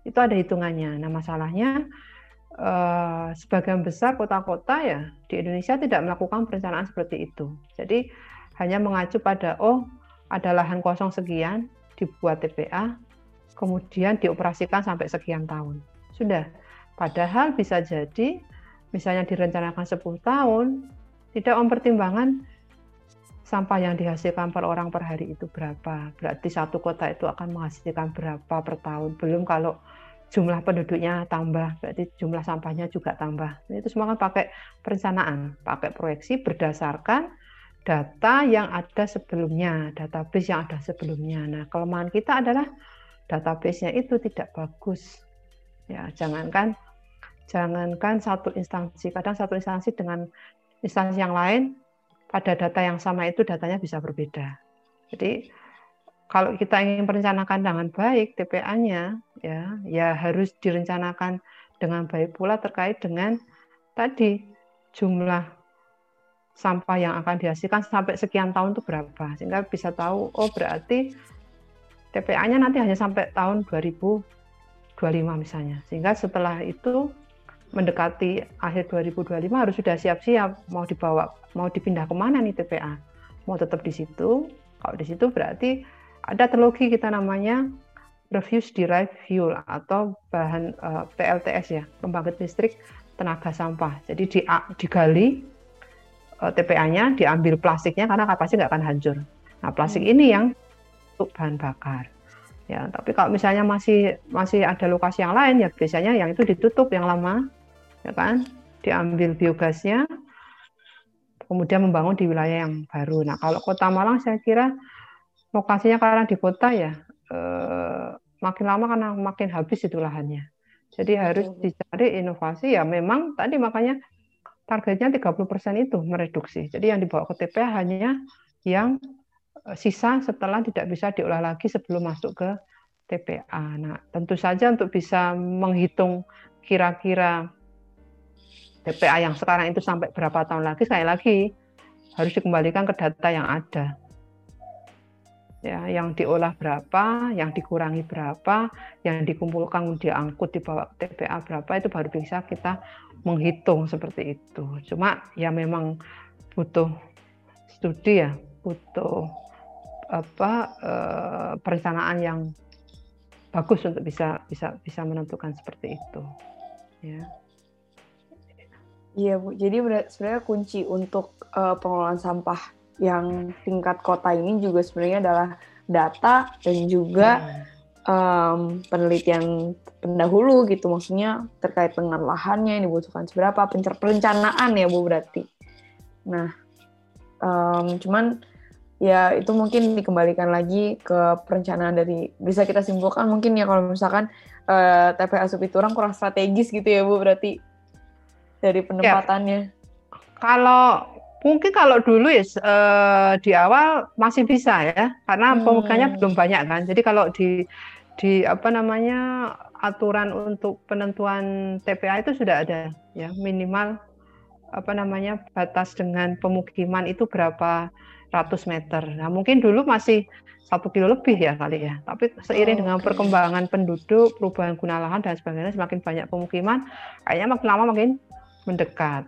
Itu ada hitungannya. Nah, masalahnya uh, sebagian besar kota-kota ya di Indonesia tidak melakukan perencanaan seperti itu. Jadi hanya mengacu pada oh ada lahan kosong sekian dibuat TPA, kemudian dioperasikan sampai sekian tahun. Sudah. Padahal bisa jadi misalnya direncanakan 10 tahun, tidak mempertimbangkan sampah yang dihasilkan per orang per hari itu berapa. Berarti satu kota itu akan menghasilkan berapa per tahun. Belum kalau jumlah penduduknya tambah, berarti jumlah sampahnya juga tambah. Itu semua kan pakai perencanaan, pakai proyeksi berdasarkan data yang ada sebelumnya, database yang ada sebelumnya. Nah, kelemahan kita adalah database-nya itu tidak bagus. Ya, jangankan jangankan satu instansi, kadang satu instansi dengan instansi yang lain pada data yang sama itu datanya bisa berbeda. Jadi kalau kita ingin merencanakan dengan baik TPA-nya ya ya harus direncanakan dengan baik pula terkait dengan tadi jumlah sampah yang akan dihasilkan sampai sekian tahun itu berapa sehingga bisa tahu oh berarti TPA-nya nanti hanya sampai tahun 2025 misalnya. Sehingga setelah itu mendekati akhir 2025 harus sudah siap-siap mau dibawa mau dipindah ke mana nih TPA mau tetap di situ. Kalau di situ berarti ada teknologi kita namanya refuse derived fuel atau bahan uh, eh, PLTS ya pembangkit listrik tenaga sampah. Jadi di, digali uh, eh, TPA-nya diambil plastiknya karena kapasnya nggak akan hancur. Nah plastik hmm. ini yang untuk bahan bakar ya tapi kalau misalnya masih masih ada lokasi yang lain ya biasanya yang itu ditutup yang lama ya kan? Diambil biogasnya, kemudian membangun di wilayah yang baru. Nah, kalau Kota Malang saya kira lokasinya karena di kota ya eh, makin lama karena makin habis itu lahannya. Jadi harus dicari inovasi ya memang tadi makanya targetnya 30% itu mereduksi. Jadi yang dibawa ke TPA hanya yang sisa setelah tidak bisa diolah lagi sebelum masuk ke TPA. Nah, tentu saja untuk bisa menghitung kira-kira TPA yang sekarang itu sampai berapa tahun lagi, sekali lagi harus dikembalikan ke data yang ada. Ya, yang diolah berapa, yang dikurangi berapa, yang dikumpulkan diangkut dibawa ke TPA berapa itu baru bisa kita menghitung seperti itu. Cuma ya memang butuh studi ya, butuh apa eh, perencanaan yang bagus untuk bisa bisa bisa menentukan seperti itu. Ya. Iya Bu, jadi sebenarnya kunci untuk uh, pengelolaan sampah yang tingkat kota ini juga sebenarnya adalah data dan juga um, penelitian pendahulu gitu, maksudnya terkait dengan lahannya yang dibutuhkan seberapa, perencanaan ya Bu berarti. Nah, um, cuman ya itu mungkin dikembalikan lagi ke perencanaan dari bisa kita simpulkan mungkin ya kalau misalkan uh, eh, TPA Supiturang kurang strategis gitu ya Bu berarti dari ya. penempatannya? Ya. Kalau mungkin kalau dulu ya uh, di awal masih bisa ya, karena hmm. pemegangnya belum banyak kan. Jadi kalau di di apa namanya aturan untuk penentuan TPA itu sudah ada ya minimal apa namanya batas dengan pemukiman itu berapa ratus meter. Nah mungkin dulu masih satu kilo lebih ya kali ya. Tapi seiring oh, dengan okay. perkembangan penduduk, perubahan guna lahan dan sebagainya, semakin banyak pemukiman, kayaknya makin lama makin mendekat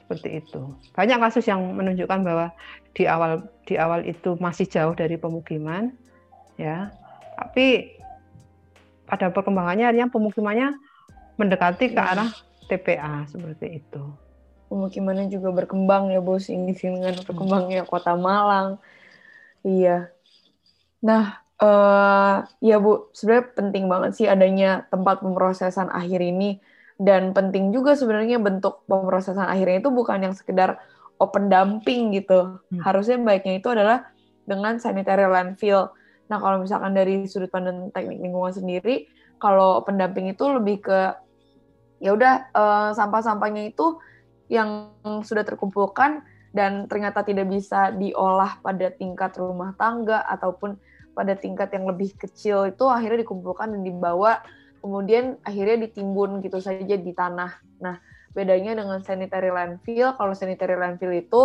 seperti itu. Banyak kasus yang menunjukkan bahwa di awal di awal itu masih jauh dari pemukiman, ya, tapi pada perkembangannya yang pemukimannya mendekati ke arah TPA seperti itu. Pemukimannya juga berkembang ya bos ini dengan berkembangnya kota Malang. Iya. Nah, uh, ya bu, sebenarnya penting banget sih adanya tempat pemrosesan akhir ini dan penting juga sebenarnya bentuk pemrosesan akhirnya itu bukan yang sekedar open dumping gitu. Hmm. Harusnya baiknya itu adalah dengan sanitary landfill. Nah, kalau misalkan dari sudut pandang teknik lingkungan sendiri, kalau open dumping itu lebih ke ya udah uh, sampah-sampahnya itu yang sudah terkumpulkan dan ternyata tidak bisa diolah pada tingkat rumah tangga ataupun pada tingkat yang lebih kecil itu akhirnya dikumpulkan dan dibawa kemudian akhirnya ditimbun gitu saja di tanah. Nah, bedanya dengan sanitary landfill, kalau sanitary landfill itu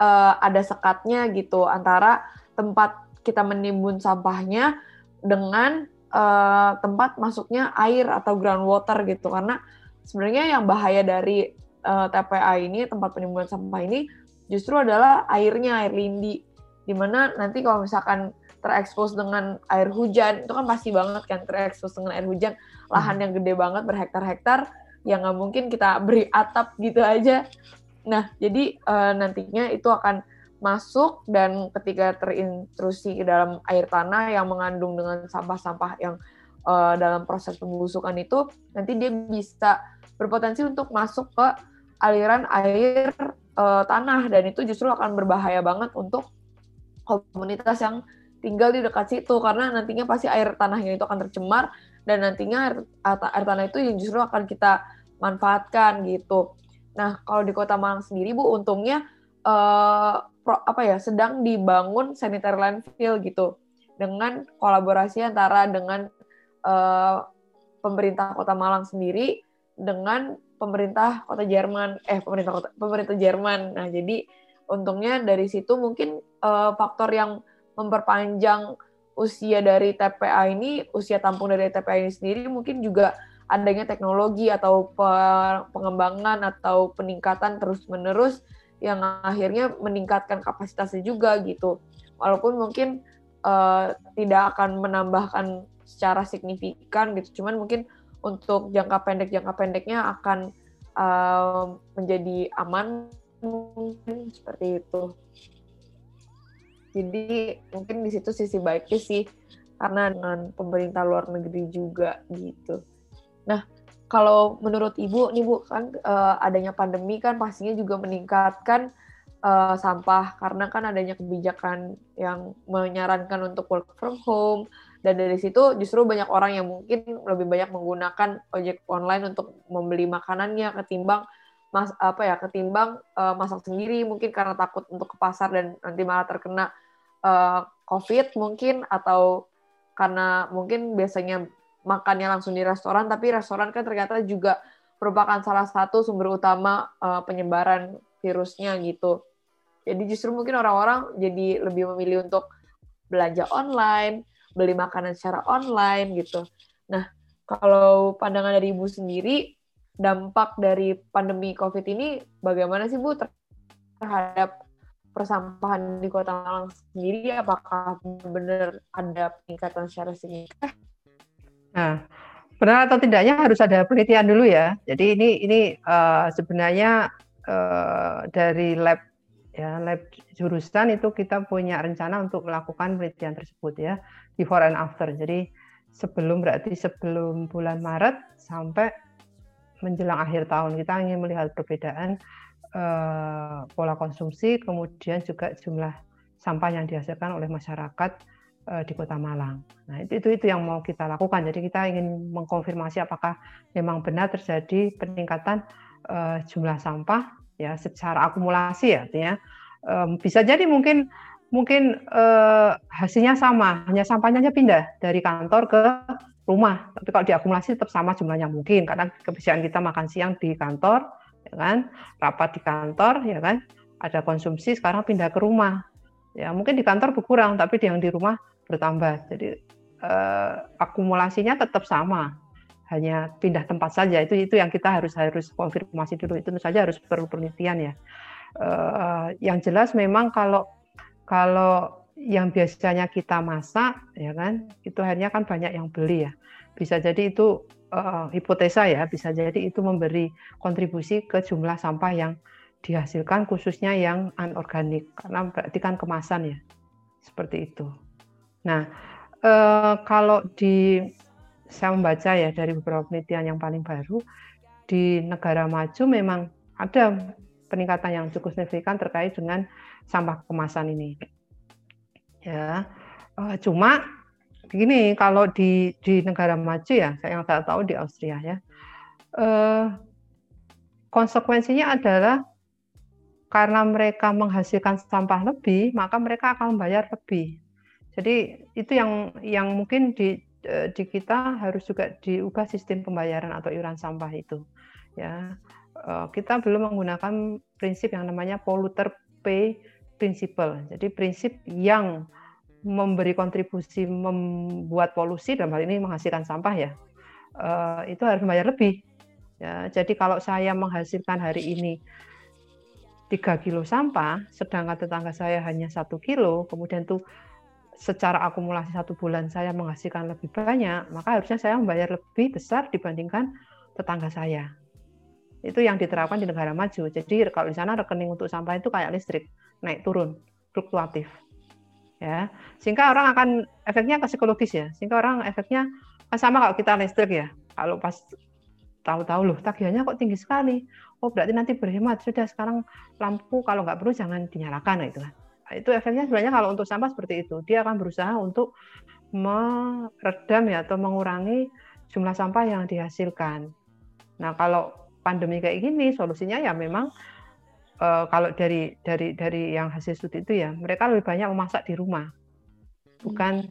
uh, ada sekatnya gitu antara tempat kita menimbun sampahnya dengan uh, tempat masuknya air atau groundwater gitu karena sebenarnya yang bahaya dari uh, eh, TPA ini tempat penimbunan sampah ini justru adalah airnya air lindi di mana nanti kalau misalkan terekspos dengan air hujan itu kan pasti banget kan terekspos dengan air hujan lahan hmm. yang gede banget berhektar-hektar yang nggak mungkin kita beri atap gitu aja nah jadi uh, nantinya itu akan masuk dan ketika terintrusi ke dalam air tanah yang mengandung dengan sampah-sampah yang uh, dalam proses pembusukan itu nanti dia bisa berpotensi untuk masuk ke aliran air uh, tanah dan itu justru akan berbahaya banget untuk komunitas yang tinggal di dekat situ karena nantinya pasti air tanahnya itu akan tercemar dan nantinya air, air tanah itu yang justru akan kita manfaatkan gitu. Nah kalau di Kota Malang sendiri bu untungnya uh, pro, apa ya sedang dibangun sanitary landfill gitu dengan kolaborasi antara dengan uh, pemerintah Kota Malang sendiri dengan pemerintah Kota Jerman eh pemerintah kota, pemerintah Jerman. Nah jadi untungnya dari situ mungkin uh, faktor yang memperpanjang usia dari TPA ini, usia tampung dari TPA ini sendiri mungkin juga adanya teknologi atau pengembangan atau peningkatan terus-menerus yang akhirnya meningkatkan kapasitasnya juga gitu. Walaupun mungkin uh, tidak akan menambahkan secara signifikan gitu, cuman mungkin untuk jangka pendek jangka pendeknya akan uh, menjadi aman mungkin seperti itu. Jadi mungkin di situ sisi baiknya sih karena dengan pemerintah luar negeri juga gitu. Nah, kalau menurut Ibu nih Bu kan uh, adanya pandemi kan pastinya juga meningkatkan uh, sampah karena kan adanya kebijakan yang menyarankan untuk work from home dan dari situ justru banyak orang yang mungkin lebih banyak menggunakan ojek online untuk membeli makanannya ketimbang mas apa ya ketimbang uh, masak sendiri mungkin karena takut untuk ke pasar dan nanti malah terkena uh, COVID mungkin atau karena mungkin biasanya makannya langsung di restoran, tapi restoran kan ternyata juga merupakan salah satu sumber utama uh, penyebaran virusnya gitu. Jadi justru mungkin orang-orang jadi lebih memilih untuk belanja online, beli makanan secara online gitu. Nah, kalau pandangan dari Ibu sendiri, dampak dari pandemi COVID ini bagaimana sih Bu terhadap persampahan di Kota Malang sendiri? Apakah benar ada peningkatan secara signifikan? Nah, benar atau tidaknya harus ada penelitian dulu ya. Jadi ini ini uh, sebenarnya uh, dari lab ya lab jurusan itu kita punya rencana untuk melakukan penelitian tersebut ya before and after. Jadi sebelum berarti sebelum bulan Maret sampai menjelang akhir tahun kita ingin melihat perbedaan uh, pola konsumsi kemudian juga jumlah sampah yang dihasilkan oleh masyarakat uh, di Kota Malang. Nah, itu, itu itu yang mau kita lakukan. Jadi kita ingin mengkonfirmasi apakah memang benar terjadi peningkatan uh, jumlah sampah ya secara akumulasi ya artinya um, bisa jadi mungkin mungkin uh, hasilnya sama, hanya sampahnya hanya pindah dari kantor ke rumah. Tapi kalau diakumulasi tetap sama jumlahnya mungkin karena kebiasaan kita makan siang di kantor, ya kan, rapat di kantor, ya kan, ada konsumsi sekarang pindah ke rumah. Ya mungkin di kantor berkurang, tapi yang di rumah bertambah. Jadi uh, akumulasinya tetap sama, hanya pindah tempat saja. Itu itu yang kita harus harus konfirmasi dulu. Itu saja harus perlu penelitian ya. Uh, yang jelas memang kalau kalau yang biasanya kita masak ya kan itu akhirnya kan banyak yang beli ya. Bisa jadi itu uh, hipotesa ya bisa jadi itu memberi kontribusi ke jumlah sampah yang dihasilkan khususnya yang anorganik. Karena berarti kan kemasan ya seperti itu. Nah, eh, kalau di saya membaca ya dari beberapa penelitian yang paling baru di negara maju memang ada peningkatan yang cukup signifikan terkait dengan sampah kemasan ini. Ya, eh, cuma begini kalau di di negara maju ya, saya yang saya tahu di Austria ya, eh, konsekuensinya adalah karena mereka menghasilkan sampah lebih, maka mereka akan membayar lebih. Jadi itu yang yang mungkin di eh, di kita harus juga diubah sistem pembayaran atau iuran sampah itu. Ya, kita belum menggunakan prinsip yang namanya polluter pay principle. Jadi prinsip yang memberi kontribusi membuat polusi dalam hal ini menghasilkan sampah ya, eh, itu harus membayar lebih. Ya, jadi kalau saya menghasilkan hari ini 3 kilo sampah, sedangkan tetangga saya hanya satu kilo, kemudian tuh secara akumulasi satu bulan saya menghasilkan lebih banyak, maka harusnya saya membayar lebih besar dibandingkan tetangga saya. Itu yang diterapkan di negara maju. Jadi kalau di sana rekening untuk sampah itu kayak listrik, naik turun, fluktuatif. Ya, sehingga orang akan efeknya ke psikologis ya. Sehingga orang efeknya kan sama kalau kita listrik ya. Kalau pas tahu-tahu loh tagihannya kok tinggi sekali. Oh berarti nanti berhemat. Sudah sekarang lampu kalau nggak perlu jangan dinyalakan gitu kan itu efeknya sebenarnya kalau untuk sampah seperti itu dia akan berusaha untuk meredam ya atau mengurangi jumlah sampah yang dihasilkan. Nah kalau pandemi kayak gini solusinya ya memang e, kalau dari dari dari yang hasil studi itu ya mereka lebih banyak memasak di rumah, bukan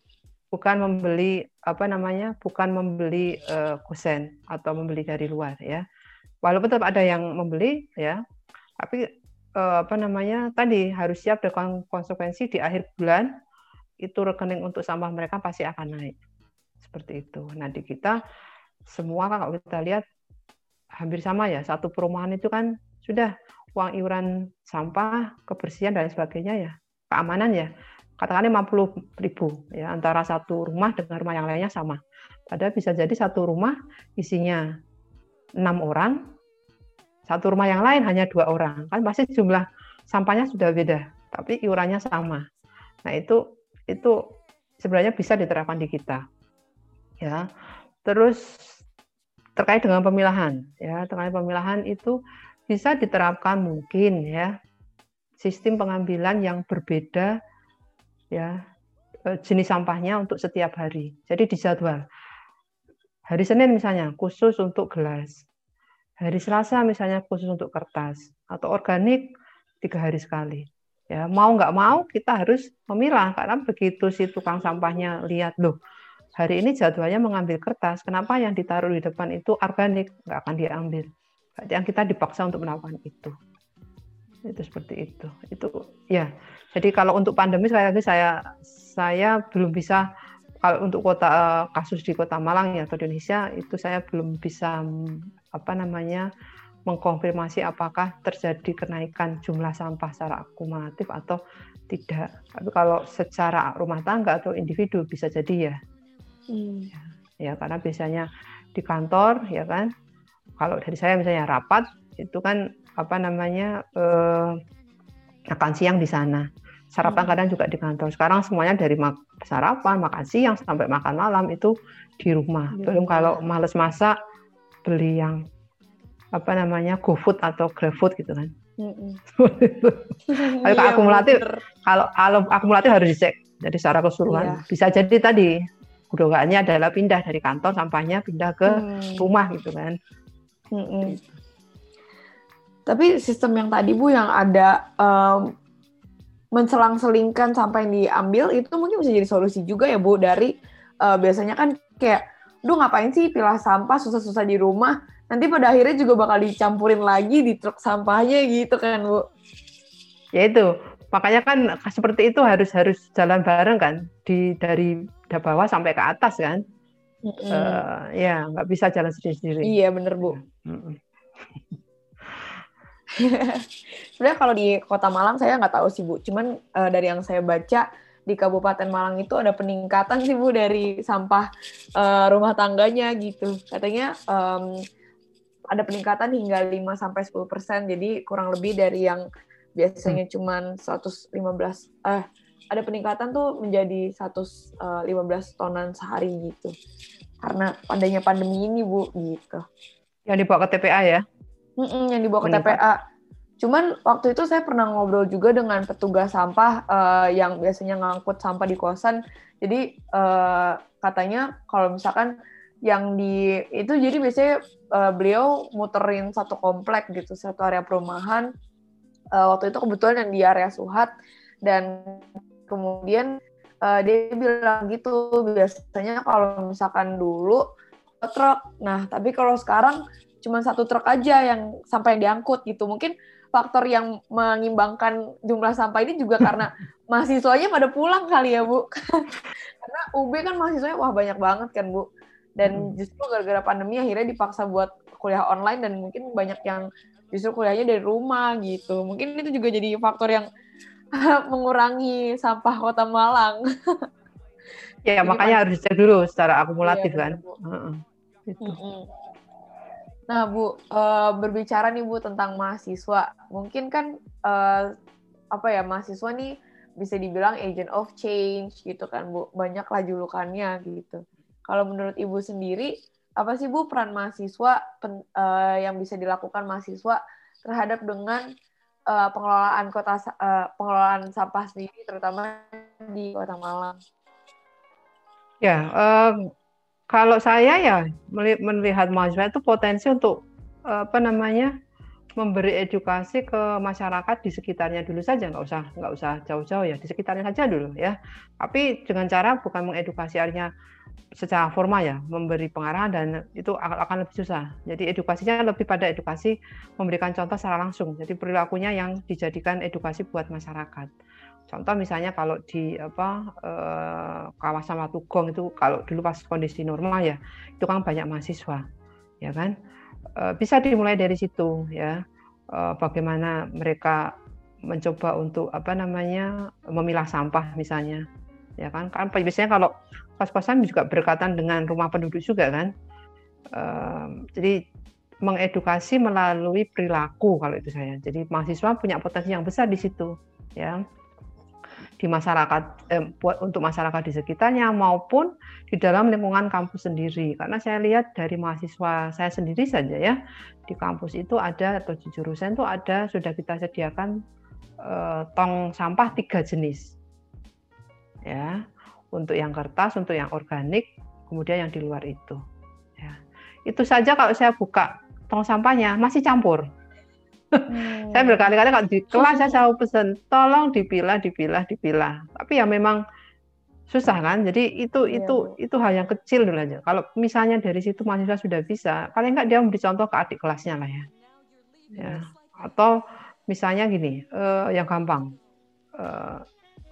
bukan membeli apa namanya bukan membeli e, kusen atau membeli dari luar ya. Walaupun tetap ada yang membeli ya, tapi uh, apa namanya tadi harus siap dengan konsekuensi di akhir bulan itu rekening untuk sampah mereka pasti akan naik. Seperti itu. Nah di kita semua kalau kita lihat hampir sama ya. Satu perumahan itu kan sudah uang iuran sampah kebersihan dan sebagainya ya. Keamanan ya. Katakan 50 ribu ya antara satu rumah dengan rumah yang lainnya sama. Padahal bisa jadi satu rumah isinya enam orang satu rumah yang lain hanya dua orang. Kan pasti jumlah sampahnya sudah beda tapi iurannya sama. Nah itu itu sebenarnya bisa diterapkan di kita ya. Terus terkait dengan pemilahan ya. Terkait pemilahan itu bisa diterapkan mungkin ya. Sistem pengambilan yang berbeda ya eh, jenis sampahnya untuk setiap hari. Jadi dijadwal hari Senin misalnya khusus untuk gelas. Hari Selasa misalnya khusus untuk kertas. Atau organik tiga hari sekali. Ya mau nggak mau kita harus memilah. Karena begitu si tukang sampahnya lihat loh hari ini jadwalnya mengambil kertas, kenapa yang ditaruh di depan itu organik? Nggak akan diambil? Yang kita dipaksa untuk melakukan itu. Itu seperti itu. Itu ya. Jadi kalau untuk pandemi sekali lagi saya saya belum bisa kalau untuk kota eh, kasus di kota Malang ya atau Indonesia itu saya belum bisa apa namanya mengkonfirmasi apakah terjadi kenaikan jumlah sampah secara akumulatif atau tidak. Tapi kalau secara rumah tangga atau individu bisa jadi ya. Hmm. Ya, karena biasanya di kantor ya kan. Kalau dari saya misalnya rapat itu kan apa namanya eh, makan siang di sana. Sarapan hmm. kadang juga di kantor. Sekarang semuanya dari mak sarapan, makan siang sampai makan malam itu di rumah. Belum kalau males masak beli yang apa namanya GoFood atau GrabFood gitu kan. Mm kalau iya, akumulatif, kalau, kalau akumulatif harus dicek dari secara keseluruhan. Iya. Bisa jadi tadi gudogannya adalah pindah dari kantor sampahnya pindah ke hmm. rumah gitu kan. Hmm. Tapi sistem yang tadi bu yang ada um, menselang-selingkan sampai diambil itu mungkin bisa jadi solusi juga ya bu dari uh, biasanya kan kayak, duh ngapain sih pilah sampah susah-susah di rumah? Nanti pada akhirnya juga bakal dicampurin lagi di truk sampahnya gitu kan bu. Ya itu. Makanya kan seperti itu harus harus jalan bareng kan di dari bawah sampai ke atas kan mm -hmm. uh, ya nggak bisa jalan sendiri-sendiri iya bener bu mm -hmm. sebenarnya kalau di kota Malang saya nggak tahu sih bu cuman uh, dari yang saya baca di Kabupaten Malang itu ada peningkatan sih bu dari sampah uh, rumah tangganya gitu katanya um, ada peningkatan hingga 5 sampai 10%. Jadi kurang lebih dari yang biasanya hmm. cuman 115 eh ada peningkatan tuh menjadi 115 eh, tonan sehari gitu. Karena adanya pandemi ini, Bu, gitu. Yang dibawa ke TPA ya? Mm -mm, yang dibawa ke TPA. Cuman waktu itu saya pernah ngobrol juga dengan petugas sampah uh, yang biasanya ngangkut sampah di kosan. Jadi uh, katanya kalau misalkan yang di itu jadi biasanya uh, beliau muterin satu komplek gitu satu area perumahan uh, waktu itu kebetulan yang di area Suhat dan kemudian uh, dia bilang gitu biasanya kalau misalkan dulu truk. Nah tapi kalau sekarang cuma satu truk aja yang sampai yang diangkut gitu. Mungkin faktor yang mengimbangkan jumlah sampah ini juga karena mahasiswanya pada pulang kali ya bu. Karena UB kan mahasiswanya wah banyak banget kan bu. Dan hmm. justru gara-gara pandemi akhirnya dipaksa buat kuliah online dan mungkin banyak yang justru kuliahnya dari rumah gitu. Mungkin itu juga jadi faktor yang mengurangi sampah kota Malang. Ya jadi makanya harus dicek dulu secara akumulatif iya, kan. uh -uh. nah bu uh, berbicara nih bu tentang mahasiswa. Mungkin kan uh, apa ya mahasiswa nih bisa dibilang agent of change gitu kan bu. Banyak lah julukannya gitu. Kalau menurut Ibu sendiri, apa sih Bu peran mahasiswa pen, uh, yang bisa dilakukan mahasiswa terhadap dengan uh, pengelolaan kota uh, pengelolaan sampah sendiri terutama di Kota Malang? Ya, uh, kalau saya ya melihat mahasiswa itu potensi untuk apa namanya memberi edukasi ke masyarakat di sekitarnya dulu saja nggak usah nggak usah jauh-jauh ya di sekitarnya saja dulu ya tapi dengan cara bukan mengedukasi artinya secara formal ya memberi pengarahan dan itu akan lebih susah. Jadi edukasinya lebih pada edukasi memberikan contoh secara langsung. Jadi perilakunya yang dijadikan edukasi buat masyarakat. Contoh misalnya kalau di apa eh, kawasan Watugong itu kalau dulu pas kondisi normal ya itu kan banyak mahasiswa ya kan? Eh, bisa dimulai dari situ ya. Eh, bagaimana mereka mencoba untuk apa namanya memilah sampah misalnya ya kan? Kan biasanya kalau kos-kosan juga berkaitan dengan rumah penduduk juga kan. Jadi mengedukasi melalui perilaku kalau itu saya. Jadi mahasiswa punya potensi yang besar di situ ya. Di masyarakat eh, buat untuk masyarakat di sekitarnya maupun di dalam lingkungan kampus sendiri. Karena saya lihat dari mahasiswa saya sendiri saja ya di kampus itu ada atau di jurusan itu ada sudah kita sediakan eh, tong sampah tiga jenis ya untuk yang kertas untuk yang organik kemudian yang di luar itu. Ya. Itu saja kalau saya buka tong sampahnya masih campur. Hmm. saya berkali-kali kalau di kelas saya selalu pesan, tolong dipilah, dipilah, dipilah. Tapi ya memang susah kan? Jadi itu Iya, itu itu hal yang kecil dulu aja. Kalau misalnya dari situ mahasiswa sudah bisa paling nggak dia memberi contoh ke adik kelasnya lah ya. Ya. Atau misalnya gini eh, yang gampang eh,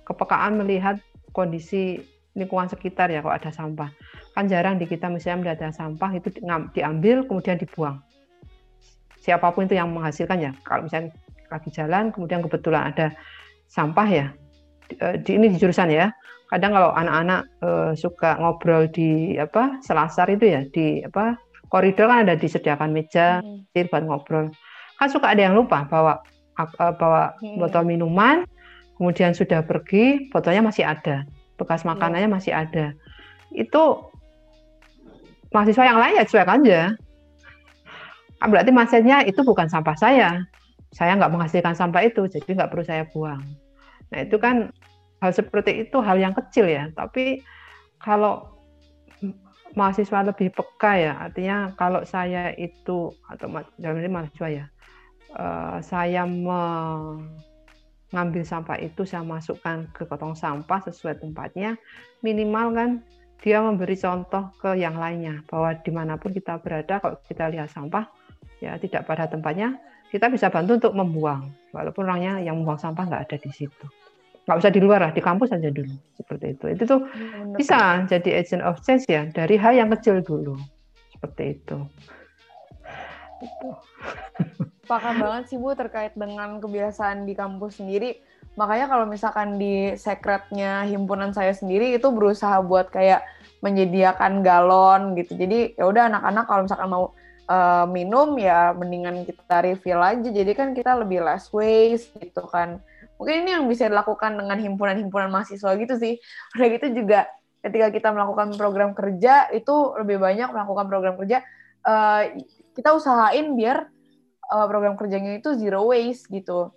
kepekaan melihat kondisi lingkungan sekitar ya kalau ada sampah. Kan jarang di kita misalnya ada sampah itu diambil kemudian dibuang. Siapa pun itu yang menghasilkan ya. Kalau misalnya lagi jalan kemudian kebetulan ada sampah ya di, eh, ini di jurusan ya. Kadang kalau anak-anak eh, suka ngobrol di apa selasar itu ya di apa koridor kan ada disediakan meja Hmm. buat ngobrol. Kan suka ada yang lupa bawa eh, bawa Hmm. botol minuman kemudian sudah pergi botolnya masih ada. Bekas makanannya masih ada. Itu mahasiswa yang lain ya cuek aja Ah, berarti mindsetnya itu bukan sampah saya. Saya nggak menghasilkan sampah itu jadi nggak perlu saya buang. Nah itu kan hal seperti itu hal yang kecil ya. Tapi kalau mahasiswa lebih peka ya artinya kalau saya itu atau dalam ini mahasiswa ya eh, saya mengambil sampah itu saya masukkan ke kantong sampah sesuai tempatnya minimal kan dia memberi contoh ke yang lainnya bahwa di mana pun kita berada kalau kita lihat sampah ya tidak pada tempatnya kita bisa bantu untuk membuang walaupun orangnya yang membuang sampah nggak ada di situ nggak usah di luar lah di kampus aja dulu seperti itu itu tuh Iya, bener. bisa jadi agent of change ya dari hal yang kecil dulu seperti itu Itu. Sepakat banget sih Bu terkait dengan kebiasaan di kampus sendiri. Makanya kalau misalkan di sekretnya himpunan saya sendiri itu berusaha buat kayak menyediakan galon gitu. Jadi ya udah anak-anak kalau misalkan mau eh, minum ya mendingan kita refill aja. Jadi kan kita lebih less waste gitu kan. Mungkin ini yang bisa dilakukan dengan himpunan-himpunan mahasiswa gitu sih. Udah gitu juga ketika kita melakukan program kerja itu lebih banyak melakukan program kerja eh, kita usahain biar uh, program kerjanya itu zero waste gitu.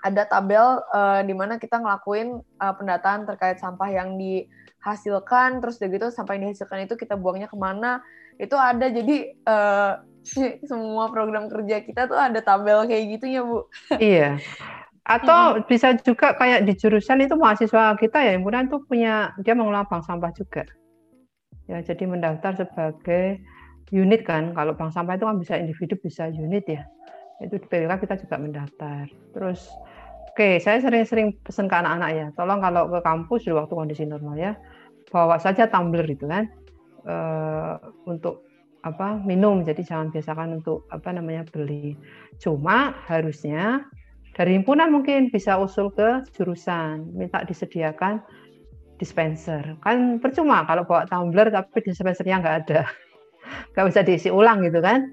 Ada tabel uh, di mana kita ngelakuin uh, pendataan terkait sampah yang dihasilkan, terus udah gitu sampah yang dihasilkan itu kita buangnya ke mana, itu ada. Jadi uh, semua program kerja kita tuh ada tabel kayak gitu ya Bu. iya atau bisa juga kayak di jurusan itu mahasiswa kita ya himpunan tuh punya dia mengelola bank sampah juga ya jadi mendaftar sebagai unit kan kalau bank sampah itu kan bisa individu bisa unit ya. Itu di PWK kita juga mendaftar. Terus oke saya sering-sering pesan ke anak-anak ya tolong kalau ke kampus di waktu kondisi normal ya bawa saja tumbler itu kan. Eh, untuk apa minum. Jadi jangan biasakan untuk apa namanya beli. Cuma harusnya dari himpunan mungkin bisa usul ke jurusan minta disediakan dispenser. Kan percuma kalau bawa tumbler tapi dispensernya nggak ada nggak bisa diisi ulang gitu kan?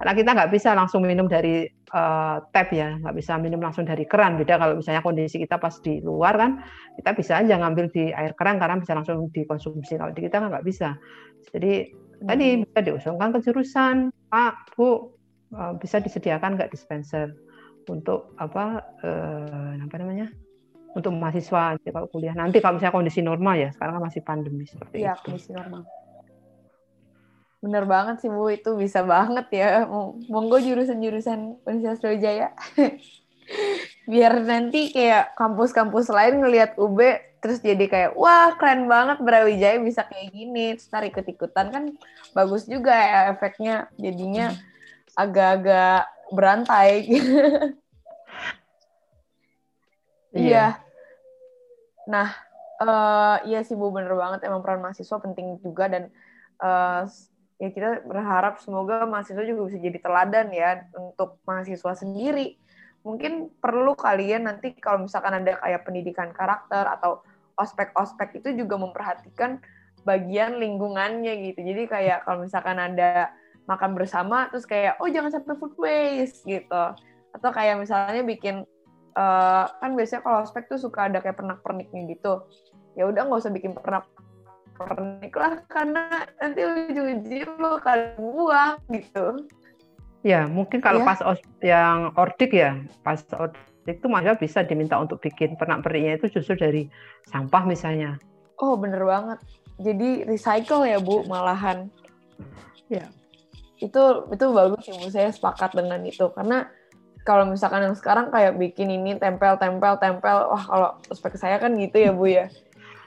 Karena kita nggak bisa langsung minum dari eh, tap ya. Nggak bisa minum langsung dari keran. Beda kalau misalnya kondisi kita pas di luar kan kita bisa aja ngambil di air keran karena bisa langsung dikonsumsi. Kalau di kita kan nggak bisa. Jadi tadi bisa diusulkan ke jurusan pak bu. Eh, bisa disediakan nggak dispenser untuk apa eh, apa namanya? Untuk mahasiswa kalau kuliah. Nanti kalau misalnya kondisi normal ya sekarang kan masih pandemi seperti Iya, itu. kondisi normal. Bener banget sih Bu, itu bisa banget ya. Mo- Monggo jurusan-jurusan Universitas Brawijaya. Biar nanti kayak kampus-kampus lain ngelihat UB terus jadi kayak wah keren banget Brawijaya bisa kayak gini, terus ikut-ikutan kan bagus juga ya efeknya jadinya agak-agak berantai. Iya. Nah, eh iya sih Bu bener banget emang peran mahasiswa penting juga dan eh, ya kita berharap semoga mahasiswa juga bisa jadi teladan ya untuk mahasiswa sendiri. Mungkin perlu kalian nanti kalau misalkan ada kayak pendidikan karakter atau ospek-ospek itu juga memperhatikan bagian lingkungannya gitu. Jadi kayak kalau misalkan ada makan bersama terus kayak oh jangan sampai food waste gitu. Atau kayak misalnya bikin eh, kan biasanya kalau ospek tuh suka ada kayak pernak-perniknya gitu. Ya udah nggak usah bikin pernak-pernik lah karena nanti ujung-ujungnya lo akan buang gitu. Ya, mungkin kalau Iya. pas yang ordik ya, pas ordik itu mahasiswa bisa diminta untuk bikin pernak-perniknya itu justru dari sampah misalnya. Oh bener banget. Jadi recycle ya Bu malahan. Ya. Itu itu bagus sih Bu. Saya sepakat dengan itu karena kalau misalkan yang sekarang kayak bikin ini tempel tempel tempel wah kalau ospek saya kan gitu ya Bu ya.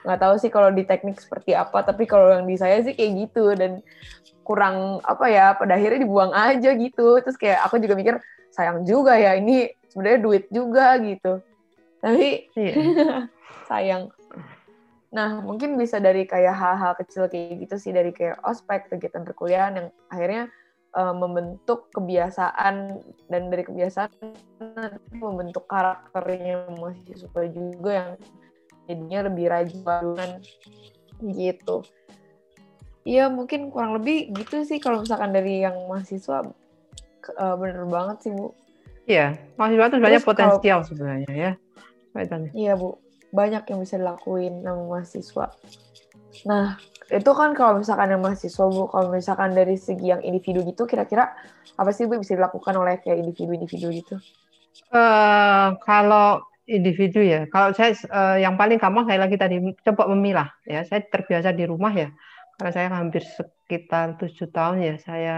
Nggak tahu sih kalau di teknik seperti apa tapi kalau yang di saya sih kayak gitu. Dan kurang apa ya pada akhirnya dibuang aja gitu. Terus kayak aku juga mikir sayang juga ya ini sebenarnya duit juga gitu. Tapi iya. sayang. Nah mungkin bisa dari kayak hal-hal kecil kayak gitu sih dari kayak ospek kegiatan perkuliahan yang akhirnya uh, membentuk kebiasaan. Dan dari kebiasaan membentuk karakternya mahasiswa juga yang jadinya lebih rajin gitu Iya mungkin kurang lebih gitu sih kalau misalkan dari yang mahasiswa uh, bener banget sih bu. Iya mahasiswa itu sebenarnya potensial kalau, sebenarnya ya. Iya bu banyak yang bisa dilakuin sama mahasiswa. Nah itu kan kalau misalkan yang mahasiswa bu, kalau misalkan dari segi yang individu gitu kira-kira apa sih bu bisa dilakukan oleh kayak individu-individu gitu? Uh, kalau individu ya. Kalau saya uh, yang paling gampang saya lagi tadi coba memilah ya. Saya terbiasa di rumah ya. Karena saya hampir sekitar tujuh tahun ya saya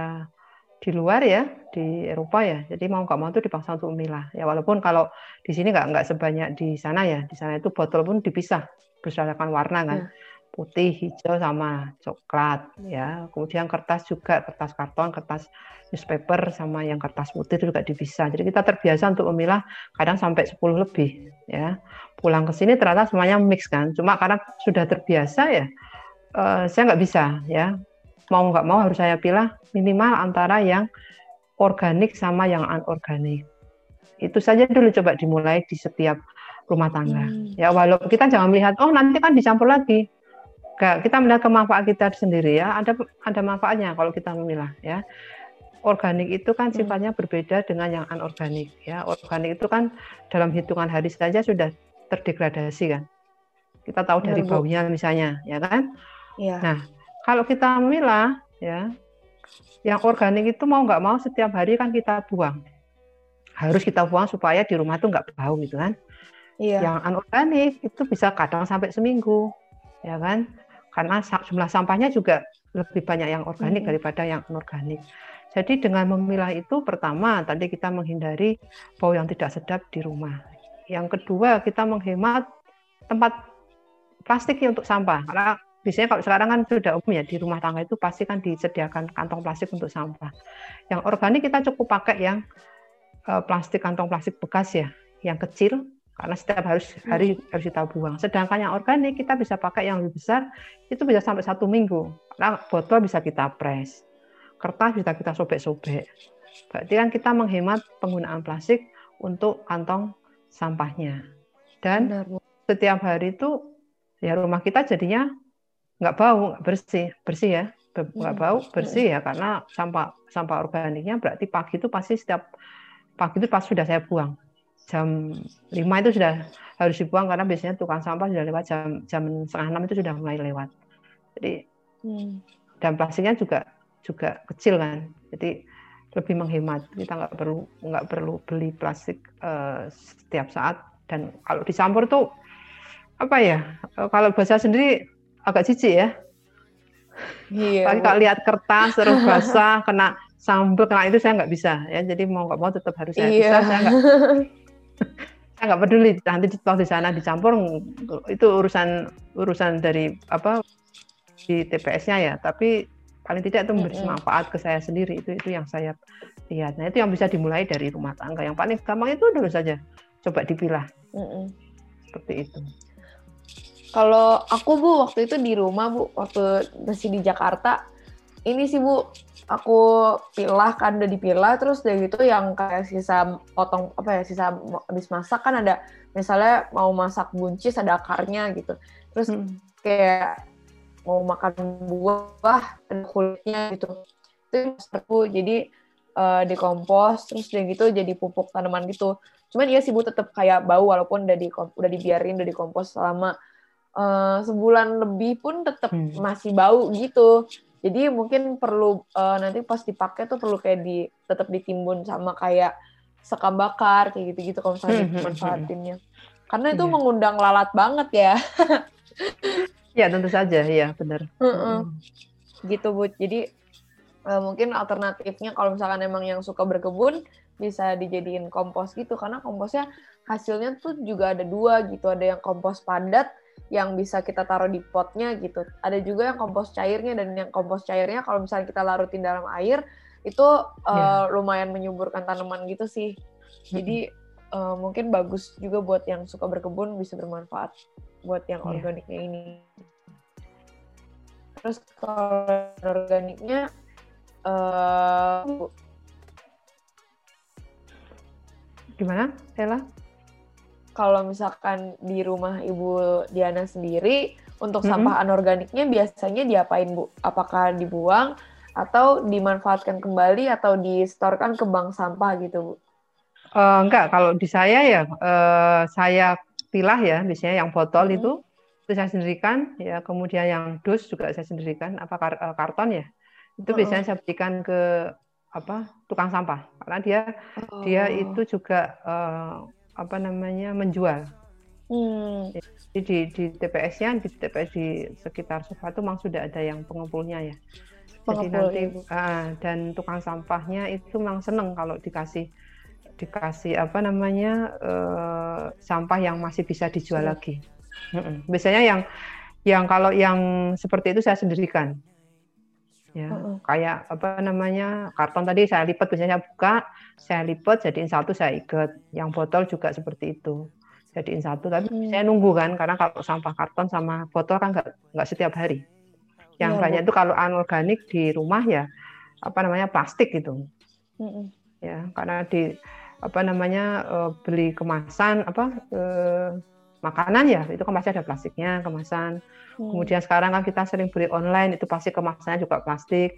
di luar ya di Eropa ya. Jadi mau nggak mau itu dipaksa untuk memilah. Ya walaupun kalau di sini nggak nggak sebanyak di sana ya. Di sana itu botol pun dipisah berdasarkan warna kan. Ya putih, hijau sama coklat ya. Kemudian kertas juga, kertas karton, kertas newspaper sama yang kertas putih itu juga dipisah. Jadi kita terbiasa untuk memilah kadang sampai 10 lebih ya. Pulang ke sini ternyata semuanya mix kan. Cuma karena sudah terbiasa ya uh, saya nggak bisa ya. Mau nggak mau harus saya pilih minimal antara yang organik sama yang anorganik. Itu saja dulu coba dimulai di setiap rumah tangga. Hmm. Ya walaupun kita jangan melihat oh nanti kan dicampur lagi kita melihat ke manfaat kita sendiri ya ada ada manfaatnya kalau kita memilah ya organik itu kan hmm. sifatnya berbeda dengan yang anorganik ya organik itu kan dalam hitungan hari saja sudah terdegradasi kan kita tahu dari baunya misalnya ya kan ya. nah kalau kita memilah ya yang organik itu mau nggak mau setiap hari kan kita buang harus kita buang supaya di rumah itu nggak bau gitu kan Iya. Yang anorganik itu bisa kadang sampai seminggu, ya kan? Karena jumlah sampahnya juga lebih banyak yang organik hmm. daripada yang anorganik. Jadi dengan memilah itu pertama tadi kita menghindari bau yang tidak sedap di rumah. Yang kedua kita menghemat tempat plastik untuk sampah. Karena biasanya kalau sekarang kan sudah umum ya di rumah tangga itu pasti kan disediakan kantong plastik untuk sampah. Yang organik kita cukup pakai yang uh, plastik kantong plastik bekas ya, yang kecil karena setiap harus hmm. hari harus kita buang. Sedangkan yang organik kita bisa pakai yang lebih besar, itu bisa sampai satu minggu. Karena botol bisa kita press, kertas bisa kita sobek-sobek. Berarti kan kita menghemat penggunaan plastik untuk kantong sampahnya. Dan Benar. setiap hari itu ya rumah kita jadinya nggak bau, nggak bersih, bersih ya, nggak hmm. bau, bersih ya karena sampah sampah organiknya berarti pagi itu pasti setiap pagi itu pas sudah saya buang jam 5 itu sudah harus dibuang karena biasanya tukang sampah sudah lewat jam jam setengah enam itu sudah mulai lewat. Jadi hmm. dan plastiknya juga juga kecil kan. Jadi lebih menghemat. Kita nggak perlu nggak perlu beli plastik uh, setiap saat dan kalau dicampur tuh apa ya? Kalau bahasa sendiri agak jijik ya. Iya. Kalau lihat kertas terus basah kena sambal kena itu saya nggak bisa ya. Jadi mau nggak mau tetap harus saya iya. bisa. Saya nggak saya nggak peduli nanti toh di sana dicampur itu urusan urusan dari apa di TPS-nya ya tapi paling tidak itu memberi manfaat ke saya sendiri itu itu yang saya lihat. Nah itu yang bisa dimulai dari rumah tangga. Yang paling gampang itu dulu saja coba dipilah. Seperti itu. Kalau aku bu waktu itu di rumah bu waktu masih di Jakarta ini sih bu aku pilah kan udah dipilah terus dari itu yang kayak sisa potong apa ya sisa habis masak kan ada misalnya mau masak buncis ada akarnya gitu terus hmm. kayak mau makan buah ada kulitnya gitu itu aku jadi uh, dikompos terus dari gitu jadi pupuk tanaman gitu cuman iya sih bu tetap kayak bau walaupun udah di udah dibiarin udah dikompos selama uh, sebulan lebih pun tetap hmm. masih bau gitu jadi mungkin perlu uh, nanti pas dipakai tuh perlu kayak di tetap ditimbun sama kayak sekam bakar kayak gitu-gitu kalau misalnya hmm, hmm, hmm, dimanfaatinnya. Karena itu yeah. mengundang lalat banget ya. ya tentu saja, ya benar. Hmm. Gitu bu. Jadi uh, mungkin alternatifnya kalau misalkan emang yang suka berkebun bisa dijadiin kompos gitu karena komposnya hasilnya tuh juga ada dua gitu ada yang kompos padat yang bisa kita taruh di potnya gitu. Ada juga yang kompos cairnya dan yang kompos cairnya kalau misalnya kita larutin dalam air itu uh, yeah. lumayan menyuburkan tanaman gitu sih. Jadi uh, mungkin bagus juga buat yang suka berkebun bisa bermanfaat buat yang yeah. organiknya ini. Terus kalau organiknya uh, gimana, Ella? Kalau misalkan di rumah Ibu Diana sendiri untuk mm -hmm. sampah anorganiknya biasanya diapain Bu? Apakah dibuang atau dimanfaatkan kembali atau distorkan ke bank sampah gitu Bu? Uh, enggak, kalau di saya ya uh, saya pilah ya, biasanya yang botol hmm. itu itu saya sendirikan ya, kemudian yang dus juga saya sendirikan apa kar eh, karton ya. Itu hmm. biasanya saya berikan ke apa tukang sampah karena dia oh. dia itu juga uh, apa namanya menjual. Hmm. Jadi di, di TPS-nya di TPS di sekitar sofa itu memang sudah ada yang pengumpulnya ya. Jadi nanti uh, dan tukang sampahnya itu memang seneng kalau dikasih dikasih apa namanya uh, sampah yang masih bisa dijual hmm. lagi. Hmm. Biasanya yang yang kalau yang seperti itu saya sendirikan ya uh-uh. kayak apa namanya karton tadi saya lipat biasanya saya buka saya lipat jadiin satu saya ikat yang botol juga seperti itu jadiin satu tapi hmm. saya nunggu kan karena kalau sampah karton sama botol kan nggak nggak setiap hari yang ya, banyak itu kalau anorganik di rumah ya apa namanya plastik gitu hmm. ya karena di apa namanya eh, beli kemasan apa eh, makanan ya itu kan pasti ada plastiknya kemasan Hmm. Kemudian sekarang kan kita sering beli online itu pasti kemasannya juga plastik.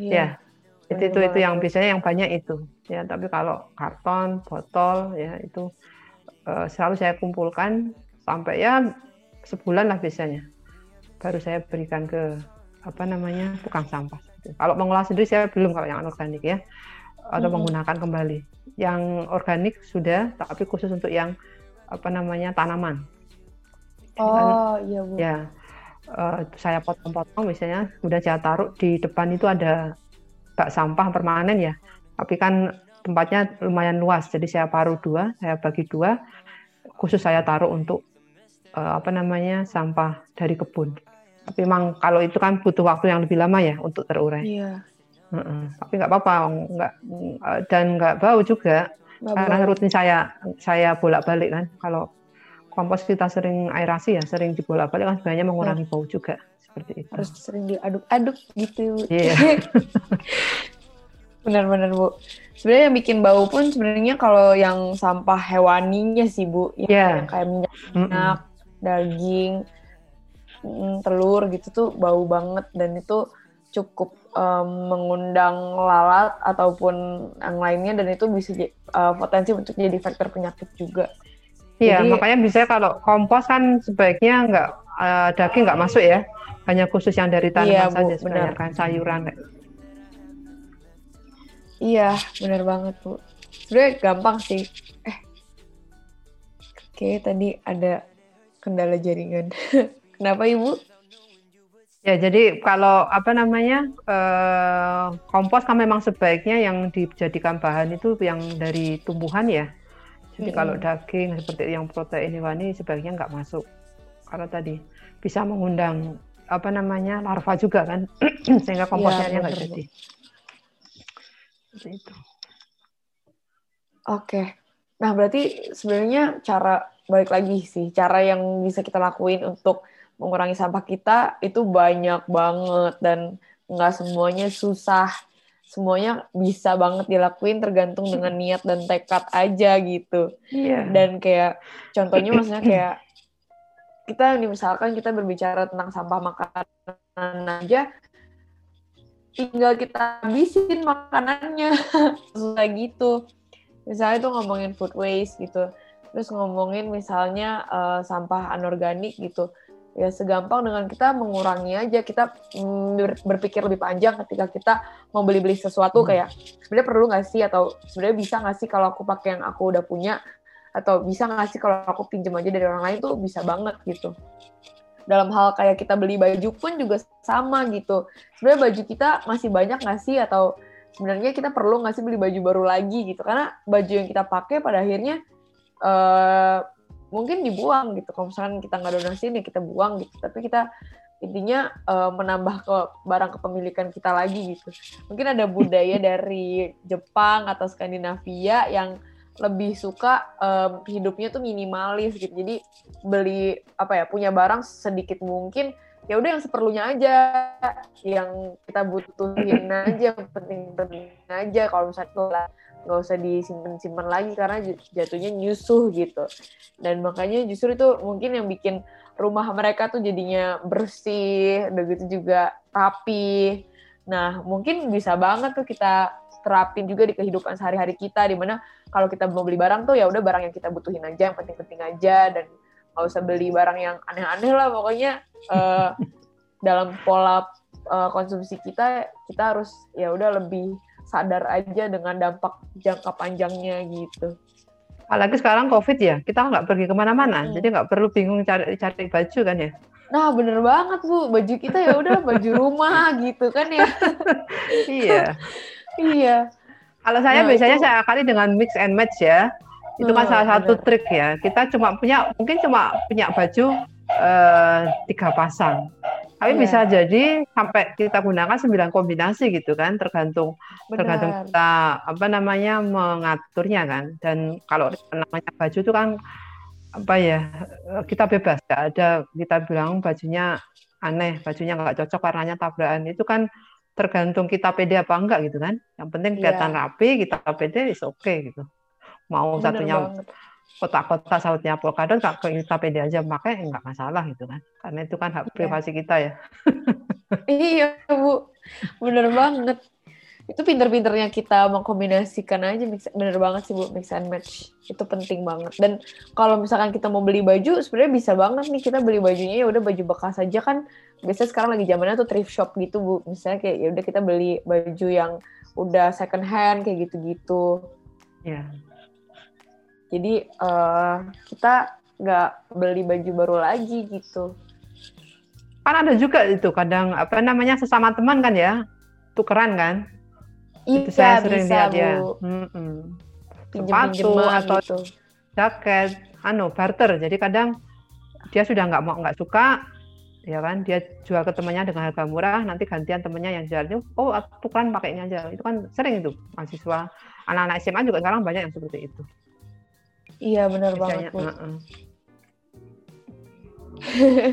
Yeah. Ya. Itu itu itu yang biasanya yang banyak itu. Ya, tapi kalau karton, botol ya itu uh, selalu saya kumpulkan sampai ya sebulan lah biasanya. Baru saya berikan ke apa namanya tukang sampah. Kalau mengolah sendiri saya belum kalau yang organik ya atau hmm. menggunakan kembali. Yang organik sudah, tapi khusus untuk yang apa namanya tanaman. Oh iya bu. Ya, uh, saya potong-potong misalnya, udah saya taruh di depan itu ada bak sampah permanen ya. Tapi kan tempatnya lumayan luas, jadi saya paruh dua, saya bagi dua, khusus saya taruh untuk uh, apa namanya sampah dari kebun. Tapi memang kalau itu kan butuh waktu yang lebih lama ya untuk terurai. Iya. Uh -uh. Tapi nggak apa-apa, nggak dan nggak bau juga. Gak karena rutin saya saya bolak-balik kan kalau kompos kita sering aerasi ya, sering dibolak-balik kan sebenarnya mengurangi ya. bau juga seperti itu. Harus sering diaduk-aduk gitu. Iya. Yeah. Benar-benar Bu. Sebenarnya yang bikin bau pun sebenarnya kalau yang sampah hewaninya sih Bu, yang yeah. kayak minyak, mm -mm. daging, telur gitu tuh bau banget dan itu cukup um, mengundang lalat ataupun yang lainnya dan itu bisa uh, potensi untuk jadi faktor penyakit juga. Iya, Jadi, makanya bisa kalau kompos kan sebaiknya nggak uh, daging nggak masuk ya, hanya khusus yang dari tanaman iya, saja sebenarnya kan sayuran. Iya, benar banget bu. Sebenarnya gampang sih. Eh, oke tadi ada kendala jaringan. Kenapa ibu? Ya, jadi kalau apa namanya eh, kompos kan memang sebaiknya yang dijadikan bahan itu yang dari tumbuhan ya. Jadi hmm. kalau daging seperti yang protein hewani sebaiknya nggak masuk. Karena tadi bisa mengundang apa namanya larva juga kan, sehingga komposnya ya, nggak jadi. Seperti itu. Oke. Nah berarti sebenarnya cara balik lagi sih, cara yang bisa kita lakuin untuk mengurangi sampah kita itu banyak banget. Dan nggak semuanya susah. Semuanya bisa banget dilakuin tergantung dengan niat dan tekad aja gitu. Yeah. Dan kayak contohnya maksudnya kayak kita nih misalkan kita berbicara tentang sampah makanan aja tinggal kita habisin makanannya. Kayak gitu. Misalnya tuh ngomongin food waste gitu. Terus ngomongin misalnya uh, sampah anorganik gitu ya segampang dengan kita mengurangi aja kita mm, berpikir lebih panjang ketika kita mau beli-beli sesuatu hmm. kayak sebenarnya perlu nggak sih? Atau sebenarnya bisa nggak sih kalau aku pakai yang aku udah punya? Atau bisa nggak sih kalau aku pinjam aja dari orang lain? Tuh bisa banget gitu. Dalam hal kayak kita beli baju pun juga sama gitu. Sebenarnya baju kita masih banyak nggak sih? Atau sebenarnya kita perlu nggak sih beli baju baru lagi? Gitu. Karena baju yang kita pakai pada akhirnya uh, mungkin dibuang gitu. Kalau misalkan kita nggak donasi ya kita buang gitu. Tapi kita intinya uh, menambah ke barang kepemilikan kita lagi gitu. Mungkin ada budaya dari Jepang atau Skandinavia yang lebih suka um, hidupnya tuh minimalis gitu. Jadi beli apa ya punya barang sedikit mungkin ya udah yang seperlunya aja yang kita butuhin aja yang penting-penting aja. Kalau misalnya nggak usah disimpan-simpan lagi karena jatuhnya nyusuh gitu. Dan makanya justru itu mungkin yang bikin rumah mereka tuh jadinya bersih udah gitu juga rapi. Nah mungkin bisa banget tuh kita terapin juga di kehidupan sehari-hari kita di mana kalau kita mau beli barang tuh ya udah barang yang kita butuhin aja yang penting-penting aja dan nggak usah beli barang yang aneh-aneh lah pokoknya uh, dalam pola uh, konsumsi kita kita harus ya udah lebih sadar aja dengan dampak jangka panjangnya gitu. Apalagi sekarang COVID ya, kita nggak pergi ke mana-mana, hmm. jadi nggak perlu bingung cari cari baju kan ya. Nah bener banget bu, baju kita ya udah baju rumah gitu kan ya. iya. iya. Kalau saya nah, biasanya itu... saya kali dengan mix and match ya. Itu kan salah satu trik ya. Kita cuma punya mungkin cuma punya baju uh, tiga pasang. Tapi yeah. bisa jadi sampai kita gunakan sembilan kombinasi gitu kan, tergantung Benar. tergantung kita apa namanya mengaturnya kan. Dan kalau namanya baju itu kan apa ya kita bebas, gak ada kita bilang bajunya aneh, bajunya nggak cocok warnanya tabrakan itu kan tergantung kita pede apa enggak gitu kan. Yang penting iya. kelihatan yeah. rapi, kita pede is oke okay, gitu. Mau Bener satunya banget. kota-kota sautnya polkadot kalau kita pede aja pakai nggak masalah gitu kan. Karena itu kan hak iya. privasi kita ya. Iya bu. Bener banget. Itu pinter-pinternya kita mengkombinasikan aja mix, bener banget sih bu mix and match. Itu penting banget. Dan kalau misalkan kita mau beli baju sebenarnya bisa banget nih kita beli bajunya ya udah baju bekas aja kan. Biasanya sekarang lagi zamannya tuh thrift shop gitu bu. Misalnya kayak ya udah kita beli baju yang udah second hand kayak gitu-gitu. Ya jadi uh, kita nggak beli baju baru lagi gitu. Kan ada juga itu kadang apa namanya sesama teman kan ya tukeran kan? Iya, itu saya sering bisa, lihat ya. Hmm -hmm. sepatu atau gitu. jaket anu barter. Jadi kadang dia sudah nggak mau nggak suka ya kan? Dia jual ke temannya dengan harga murah nanti gantian temannya yang jual. Itu oh tukeran pakai ini aja. Itu kan sering itu mahasiswa. Anak-anak SMA juga sekarang banyak yang seperti itu Iya benar banget bu. Uh -uh.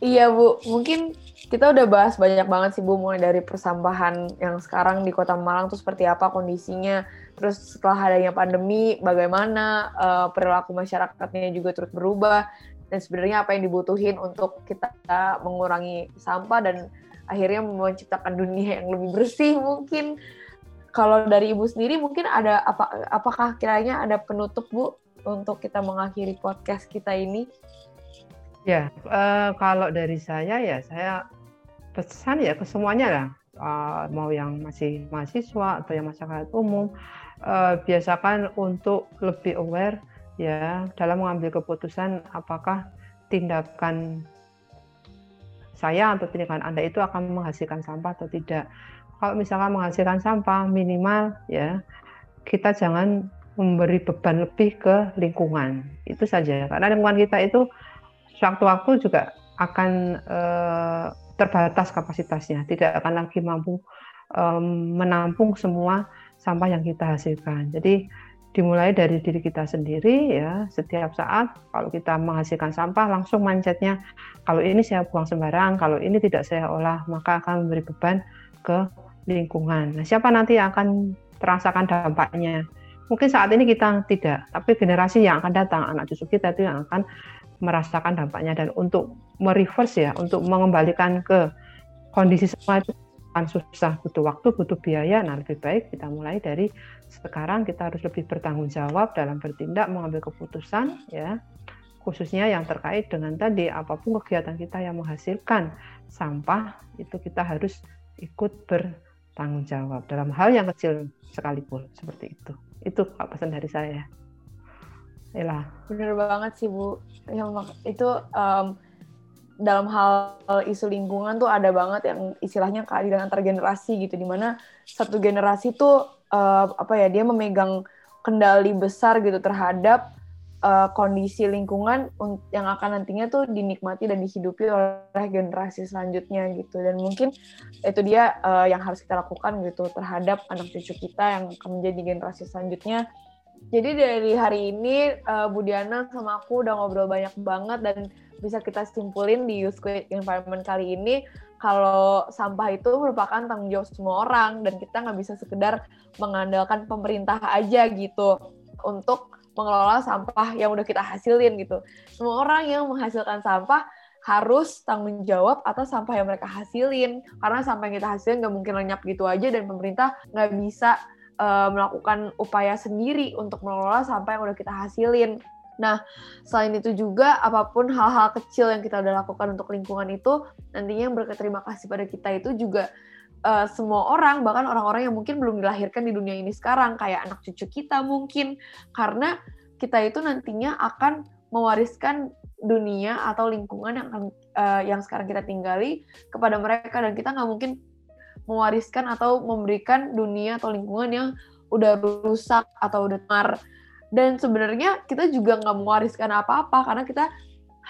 iya bu, mungkin kita udah bahas banyak banget sih bu, mulai dari persampahan yang sekarang di Kota Malang tuh seperti apa kondisinya, terus setelah adanya pandemi, bagaimana uh, perilaku masyarakatnya juga terus berubah, dan sebenarnya apa yang dibutuhin untuk kita mengurangi sampah dan akhirnya menciptakan dunia yang lebih bersih mungkin kalau dari ibu sendiri mungkin ada apa apakah kiranya ada penutup bu untuk kita mengakhiri podcast kita ini? Ya uh, kalau dari saya ya saya pesan ya ke semuanya lah uh, mau yang masih mahasiswa atau yang masyarakat umum uh, biasakan untuk lebih aware ya dalam mengambil keputusan apakah tindakan saya atau tindakan Anda itu akan menghasilkan sampah atau tidak kalau misalkan menghasilkan sampah minimal ya kita jangan memberi beban lebih ke lingkungan. Itu saja. Karena lingkungan kita itu sewaktu-waktu juga akan eh, terbatas kapasitasnya. Tidak akan lagi mampu eh, menampung semua sampah yang kita hasilkan. Jadi dimulai dari diri kita sendiri ya. Setiap saat kalau kita menghasilkan sampah langsung mindsetnya kalau ini saya buang sembarang kalau ini tidak saya olah maka akan memberi beban ke lingkungan. Nah, siapa nanti yang akan terasakan dampaknya? Mungkin saat ini kita tidak, tapi generasi yang akan datang, anak cucu kita itu yang akan merasakan dampaknya dan untuk mereverse ya, untuk mengembalikan ke kondisi semua itu akan susah, butuh waktu, butuh biaya. Nah, lebih baik kita mulai dari sekarang kita harus lebih bertanggung jawab dalam bertindak, mengambil keputusan ya, khususnya yang terkait dengan tadi apa pun kegiatan kita yang menghasilkan sampah itu kita harus ikut ber tanggung jawab dalam hal yang kecil sekalipun seperti itu. Itu pesan dari saya. Ella. Bener banget sih Bu. Itu um, dalam hal isu lingkungan tuh ada banget yang istilahnya keadilan antar generasi gitu, di mana satu generasi tuh uh, apa ya dia memegang kendali besar gitu terhadap uh, kondisi lingkungan yang akan nantinya tuh dinikmati dan dihidupi oleh generasi selanjutnya gitu. Dan mungkin itu dia uh, yang harus kita lakukan gitu terhadap anak cucu kita yang akan menjadi generasi selanjutnya. Jadi dari hari ini uh, Budiana sama aku udah ngobrol banyak banget dan bisa kita simpulin di Youth Quick Environment kali ini kalau sampah itu merupakan tanggung jawab semua orang dan kita nggak bisa sekedar mengandalkan pemerintah aja gitu untuk mengelola sampah yang udah kita hasilin gitu. Semua orang yang menghasilkan sampah harus tanggung jawab atas sampah yang mereka hasilin. Karena sampah yang kita hasilin nggak mungkin lenyap gitu aja dan pemerintah nggak bisa uh, melakukan upaya sendiri untuk mengelola sampah yang udah kita hasilin. Nah, selain itu juga apa pun hal-hal kecil yang kita udah lakukan untuk lingkungan itu nantinya yang berterima kasih pada kita itu juga uh, semua orang bahkan orang-orang yang mungkin belum dilahirkan di dunia ini sekarang kayak anak cucu kita mungkin. Karena kita itu nantinya akan mewariskan dunia atau lingkungan yang uh, yang sekarang kita tinggali kepada mereka. Dan kita nggak mungkin mewariskan atau memberikan dunia atau lingkungan yang udah rusak atau udah mar dan sebenarnya kita juga nggak mewariskan apa-apa karena kita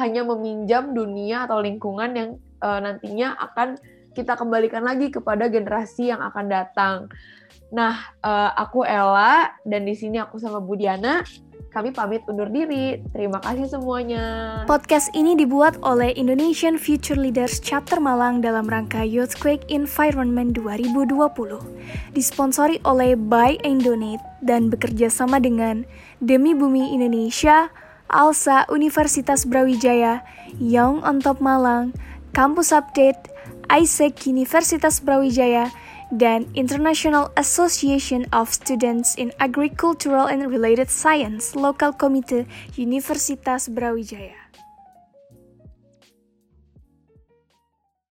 hanya meminjam dunia atau lingkungan yang uh, nantinya akan kita kembalikan lagi kepada generasi yang akan datang. Nah, uh, aku Ella dan di sini aku sama Budiana. Kami pamit undur diri. Terima kasih semuanya. Podcast ini dibuat oleh Indonesian Future Leaders Chapter Malang dalam rangka Youthquake Environment 2020. Disponsori oleh Buy and Donate dan bekerja sama dengan Demi Bumi Indonesia, ALSA Universitas Brawijaya, Young on Top Malang, Campus Update, ISEC Universitas Brawijaya, dan International Association of Students in Agricultural and Related Science Local Committee Universitas Brawijaya.